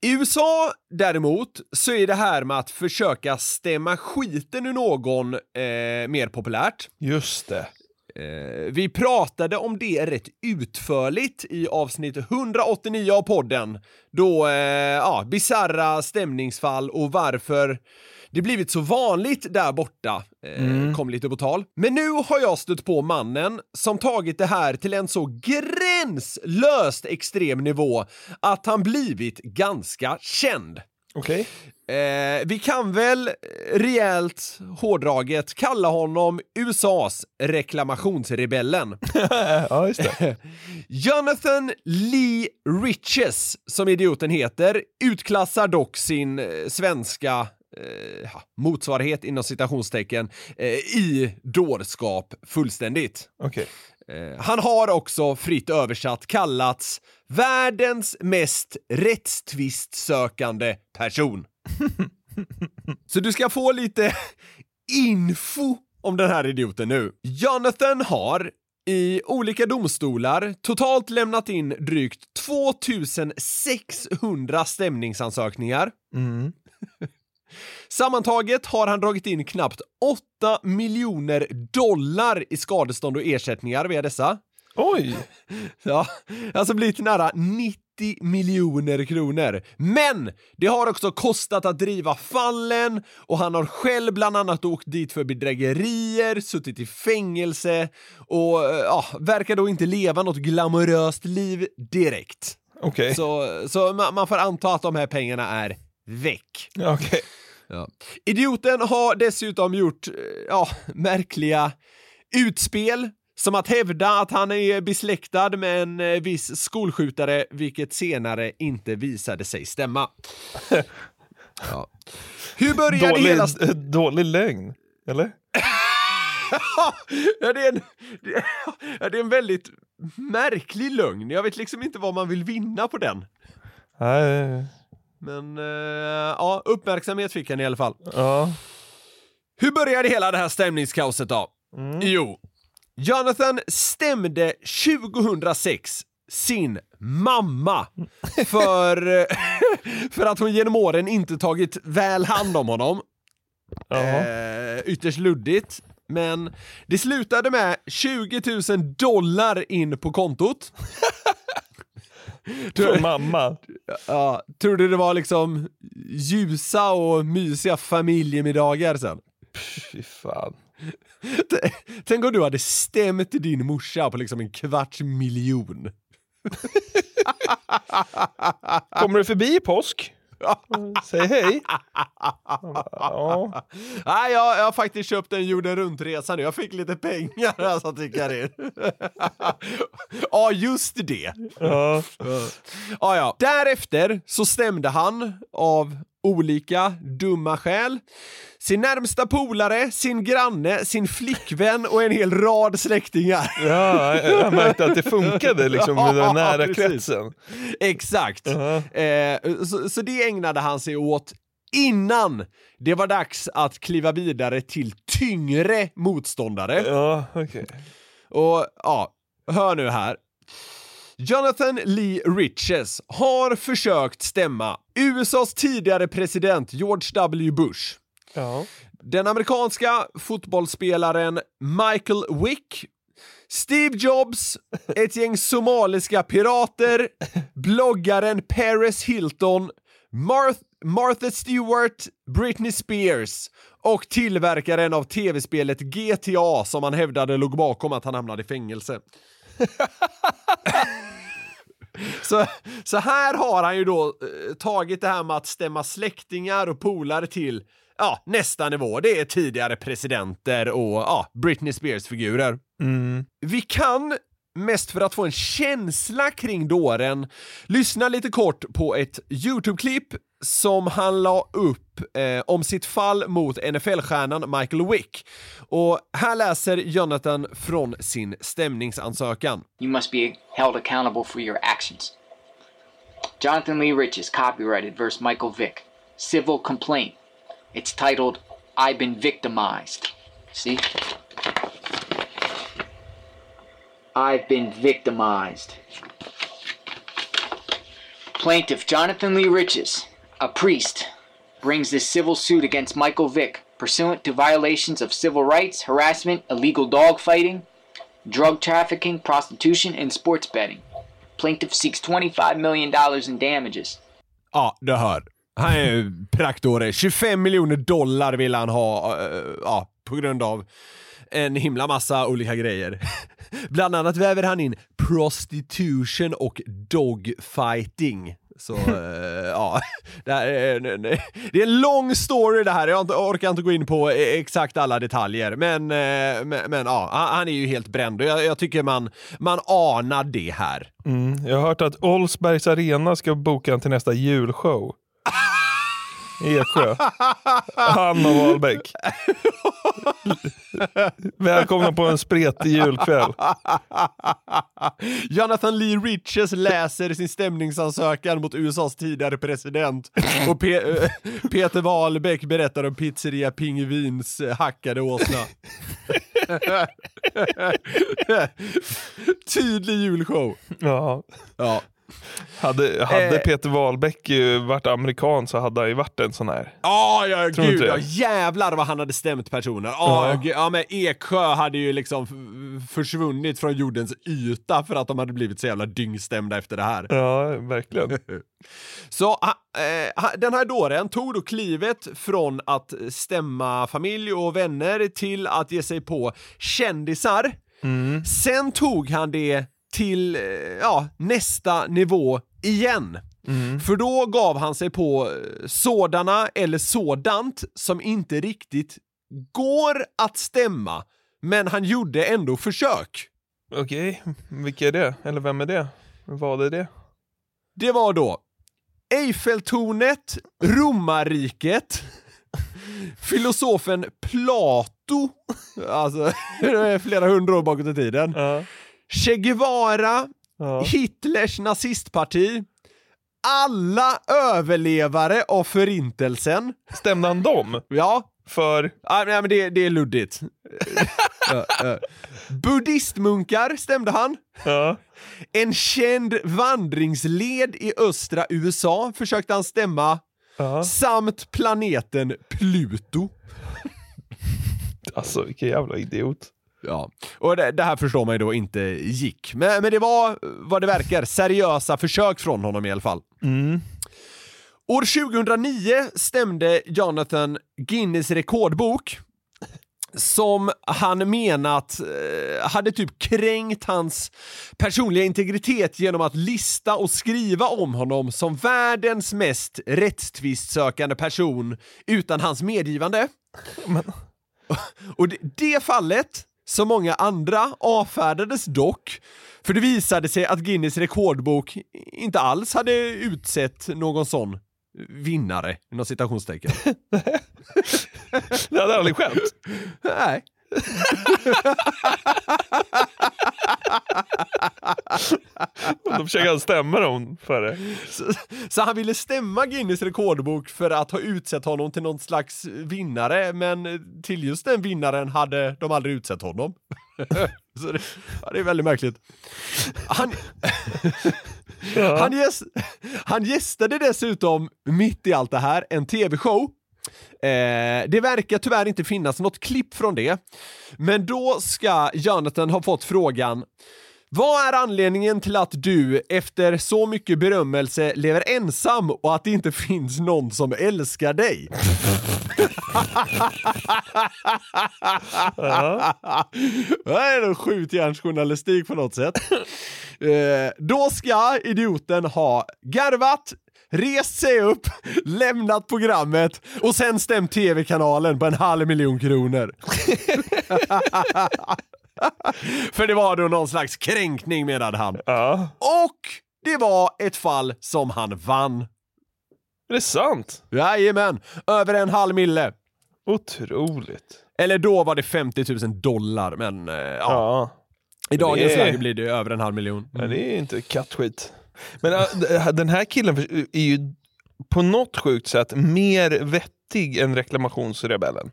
I USA däremot så är det här med att försöka stämma skiten ur någon eh, mer populärt. Just det. Eh, vi pratade om det rätt utförligt i avsnitt 189 av podden. Då, eh, ja, bizarra stämningsfall och varför det blivit så vanligt där borta eh, Mm. kom lite på tal. Men nu har jag stött på mannen som tagit det här till en så gränslöst extrem nivå att han blivit ganska känd. Okej. Eh, vi kan väl rejält hårdraget kalla honom USAs reklamationsrebellen. ja, just det. Jonathan Lee Riches, som idioten heter, utklassar dock sin eh, svenska eh, motsvarighet inom citationstecken eh, i dårskap fullständigt. Okej. Eh, han har också fritt översatt kallats världens mest rättstvistsökande person. Så du ska få lite info om den här idioten nu. Jonathan har i olika domstolar totalt lämnat in drygt 2600 stämningsansökningar. Mm. Sammantaget har han dragit in knappt 8 miljoner dollar i skadestånd och ersättningar via dessa. Oj! Ja, alltså blivit nära 90 miljoner kronor. Men det har också kostat att driva fallen och han har själv bland annat åkt dit för bedrägerier, suttit i fängelse och eh, ja, verkar då inte leva något glamoröst liv direkt. Okej. Så, så man, man får anta att de här pengarna är väck. Okej. Ja. Idioten har dessutom gjort eh, ja, märkliga utspel som att hävda att han är besläktad med en eh, viss skolskjutare, vilket senare inte visade sig stämma. Ja. Hur började Dålig, hela... dålig lögn, eller? ja, det, är en, ja, det är en väldigt märklig lögn. Jag vet liksom inte vad man vill vinna på den. Nej. Men eh, ja, uppmärksamhet fick han i alla fall. Ja. Hur började hela det här stämningskaoset då? Jo, Jonathan stämde 2006 sin mamma för, för att hon genom åren inte tagit väl hand om honom. Eh, ytterst luddigt. Men det slutade med 20 000 dollar in på kontot. Från mamma. Ja, tror du det var liksom ljusa och mysiga familjemiddagar sen? Fy fan. Tänk om du hade stämt din morsa på liksom en kvarts miljon. Kommer du förbi i påsk? Säg hej. Ja. Nej, jag, jag har faktiskt köpt en jorden runt-resa nu. Jag fick lite pengar här som tickar in. ja, just det. Ja. Ja, ja. Därefter så stämde han av olika dumma skäl sin närmsta polare, sin granne, sin flickvän och en hel rad släktingar. Ja, jag märkte att det funkade liksom med den nära precis. kretsen. Exakt. Eh, så, så det ägnade han sig åt innan det var dags att kliva vidare till tyngre motståndare. Ja, okej. Och ja, hör nu här. Jonathan Lee Riches har försökt stämma USAs tidigare president George W. Bush. Ja. Den amerikanska fotbollsspelaren Michael Wick, Steve Jobs, ett gäng somaliska pirater, bloggaren Paris Hilton, Marth Martha Stewart, Britney Spears och tillverkaren av tv-spelet GTA som han hävdade låg bakom att han hamnade i fängelse. Så, så här har han ju då eh, tagit det här med att stämma släktingar och polare till ja, nästa nivå. Det är tidigare presidenter och ja, Britney Spears-figurer. Mm. Vi kan, mest för att få en känsla kring dåren, lyssna lite kort på ett YouTube-klipp som han la upp eh, om sitt fall mot NFL-stjärnan Michael Wick. Och här läser Jonathan från sin stämningsansökan. You must be held accountable for your actions. Jonathan Lee Riches, copyrighted versus Michael Vick. Civil complaint. It's titled I've been victimized. See? I've been victimized. Plaintiff Jonathan Lee Riches, a priest, brings this civil suit against Michael Vick pursuant to violations of civil rights, harassment, illegal dogfighting, drug trafficking, prostitution, and sports betting. Plaintiff seeks $25 million in damages. Ja, du hör. Han är praktåre. 25 miljoner dollar vill han ha, eh, ja, på grund av en himla massa olika grejer. Bland annat väver han in prostitution och dogfighting. Så eh, ja, det, här är, en- det är en lång story det här. Jag inte- orkar inte gå in på e- exakt alla detaljer. Men, eh, men, men ja, han han är ju helt bränd och jag, jag tycker man, man anar det här. Mm. Jag har hört att Olsbergs Arena ska boka en till nästa julshow. Eksjö. Han och Wahlbeck. Välkomna på en spretig julkväll. Jonathan Lee Riches läser sin stämningsansökan mot USAs tidigare president och Pe- eh, Peter Wahlbeck berättar om pizzeria Pingvins eh, hackade åsna. Tydlig julshow. Ja. Ja. Hade, hade Eh. Peter Wahlbeck ju varit amerikan så hade han ju varit en sån här. Ja, ja Tror gud ja, jävlar vad han hade stämt personer. Ja, Ja. ja. ja men Eksjö hade ju liksom försvunnit från jordens yta för att de hade blivit så jävla dyngstämda efter det här. Ja, verkligen. Så eh, den här dåren tog då klivet från att stämma familj och vänner till att ge sig på kändisar. Mm. Sen tog han det till eh, ja, nästa nivå igen. Mm. För då gav han sig på eh, sådana eller sådant som inte riktigt går att stämma, men han gjorde ändå försök. Okej, vilka är det? Eller vem är det? Vad är det? Det var då Eiffeltornet, romarriket, filosofen Plato, alltså flera hundra år bakåt i tiden, Che Guevara, Hitlers nazistparti, alla överlevare av förintelsen. Stämde han dem? Ja. För? Ja, nej, men det, det är luddigt. Ja, ja. Buddhistmunkar stämde han. En känd vandringsled i östra USA försökte han stämma. Samt planeten Pluto. Alltså vilken jävla idiot. Ja, och det, det här förstår man ju då inte gick. Men, men det var vad det verkar seriösa försök från honom i alla fall. År 2009 stämde Jonathan Guinness rekordbok som han menat eh, hade typ kränkt hans personliga integritet genom att lista och skriva om honom som världens mest rättstvistsökande person utan hans medgivande. Och det, det fallet, som många andra, avfärdades dock för det visade sig att Guinness rekordbok inte alls hade utsett någon sån vinnare, inom citationstecken. Det hade aldrig skett. Nej. De försöker stämma dem för det. Så, så han ville stämma Guinness rekordbok för att ha utsett honom till någon slags vinnare, men till just den vinnaren hade de aldrig utsett honom. så det, ja, det är väldigt märkligt. Han, han, gäst, han gästade dessutom, mitt i allt det här, en tv-show Eh, det verkar tyvärr inte finnas något klipp från det. Men då ska Jonathan ha fått frågan vad är anledningen till att du efter så mycket berömmelse lever ensam och att det inte finns någon som älskar dig? Det är en skjutjärnsjournalistik på något sätt. Eh, då ska idioten ha garvat, rest sig upp, lämnat programmet och sen stämt tv-kanalen på en halv miljon kronor. För det var då någon slags kränkning menade han. Och det var ett fall som han vann. Är det sant? Jajamän, över en halv mille. Otroligt. Eller då var det 50 000 dollar, men eh, ja. Ja. I dagens är- läge blir det över en halv miljon. Ja, det är inte kattskit. Men äh, den här killen är ju på något sjukt sätt mer vettig än reklamationsrebellen.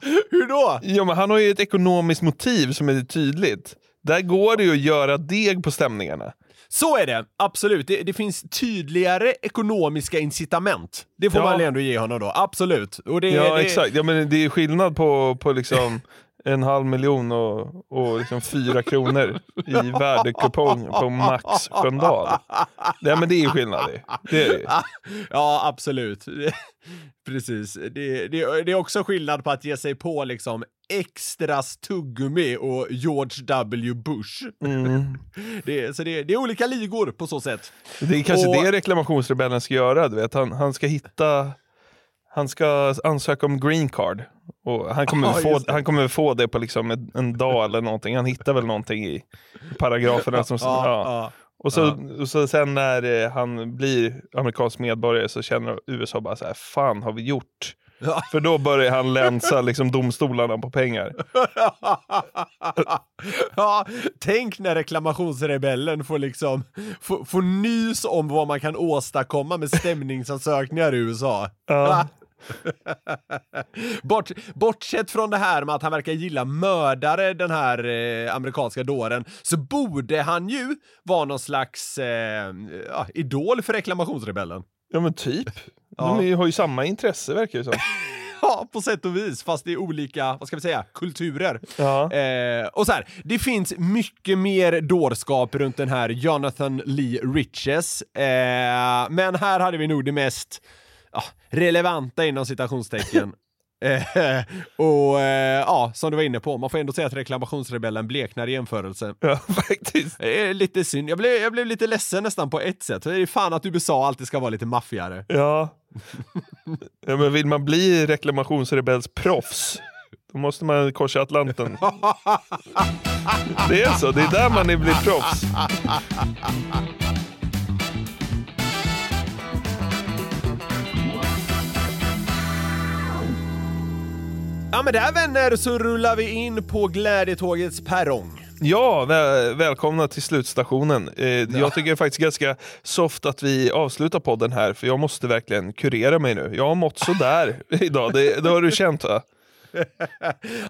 Hur då? Ja, men han har ju ett ekonomiskt motiv som är tydligt. Där går det ju att göra deg på stämningarna. Så är det, absolut. Det, det finns tydligare ekonomiska incitament. Det får Ja. man ändå ge honom då, absolut. Och det, ja, det, exakt. Ja, men det är skillnad på, på liksom en halv miljon och, och liksom fyra kronor i värdekupong på Max Sköndal. Nej, men det är skillnad. Det, är det. Ja, absolut. Precis. Det, det, det är också skillnad på att ge sig på liksom extras tuggummi och George W. Bush. Mm. Det, så det, det är olika ligor på så sätt. Det är kanske Och- det reklamationsrebellen ska göra. Du vet. Han, han ska hitta... Han ska ansöka om green card. Och han, kommer Ja, få, han kommer få det på liksom en, en dag eller någonting. Han hittar väl någonting i paragraferna. Som, Ja, ja, ja. Och så, och så sen när eh, han blir amerikansk medborgare så känner USA bara så här, fan har vi gjort? För då börjar han länsa liksom domstolarna på pengar. ja, tänk när reklamationsrebellen får liksom får, får nys om vad man kan åstadkomma med stämningsansökningar i USA. Ja. Bort, bortsett från det här med att han verkar gilla mördare, den här eh, amerikanska dåren, så borde han ju vara någon slags eh, ja, idol för reklamationsrebellen. Ja men typ. Ja. De är, har ju samma intresse verkar det som. Ja, på sätt och vis, fast i olika, vad ska vi säga, kulturer. Ja. Eh, och så här, det finns mycket mer dårskap runt den här Jonathan Lee Riches, eh, men här hade vi nog det mest ja, relevanta inom citationstecken. Eh, och eh, ja, som du var inne på, man får ändå säga att reklamationsrebellen bleknar i jämförelse. Ja, faktiskt. Det är lite synd. Jag blev, jag blev lite ledsen nästan på ett sätt. Det är fan att USA alltid ska vara lite maffigare. Ja. ja men vill man bli reklamationsrebells proffs då måste man korsa Atlanten. Det är så, det är där man blir proffs. Ja men där vänner så rullar vi in på glädjetågets perrong. Ja, väl, välkomna till slutstationen. Eh, Jag tycker faktiskt ganska soft att vi avslutar podden här, för jag måste verkligen kurera mig nu. Jag har mått sådär idag, det, det har du känt va?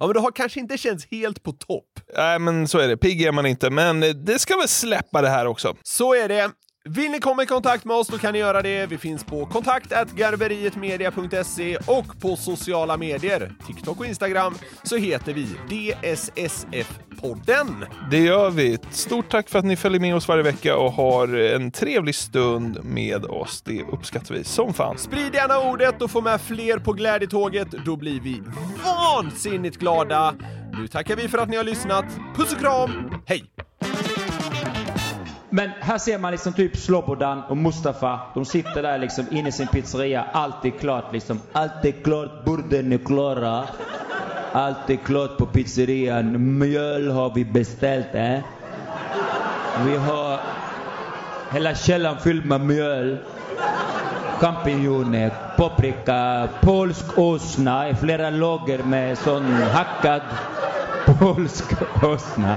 ja men du har kanske inte känts helt på topp. Nej men så är det, pigg är man inte, men det ska väl släppa det här också. Så är det. Vill ni komma i kontakt med oss då kan ni göra det. Vi finns på kontakt garberietmedia.se och på sociala medier, TikTok och Instagram, så heter vi DSSF-podden. Det gör vi. Stort tack för att ni följer med oss varje vecka och har en trevlig stund med oss. Det uppskattar vi som fan. Sprid gärna ordet och få med fler på glädjetåget. Då blir vi vansinnigt glada. Nu tackar vi för att ni har lyssnat. Puss och kram, hej! Men här ser man liksom typ Slobodan och Mustafa. De sitter där liksom inne i sin pizzeria. Allt är klart liksom. Allt är klart, borden är klara. Allt är klart på pizzerian. Mjöl har vi beställt, eh. Vi har hela källaren fylld med mjöl. Champinjoner, paprika, polsk åsna, flera lager med sån hackad polsk åsna.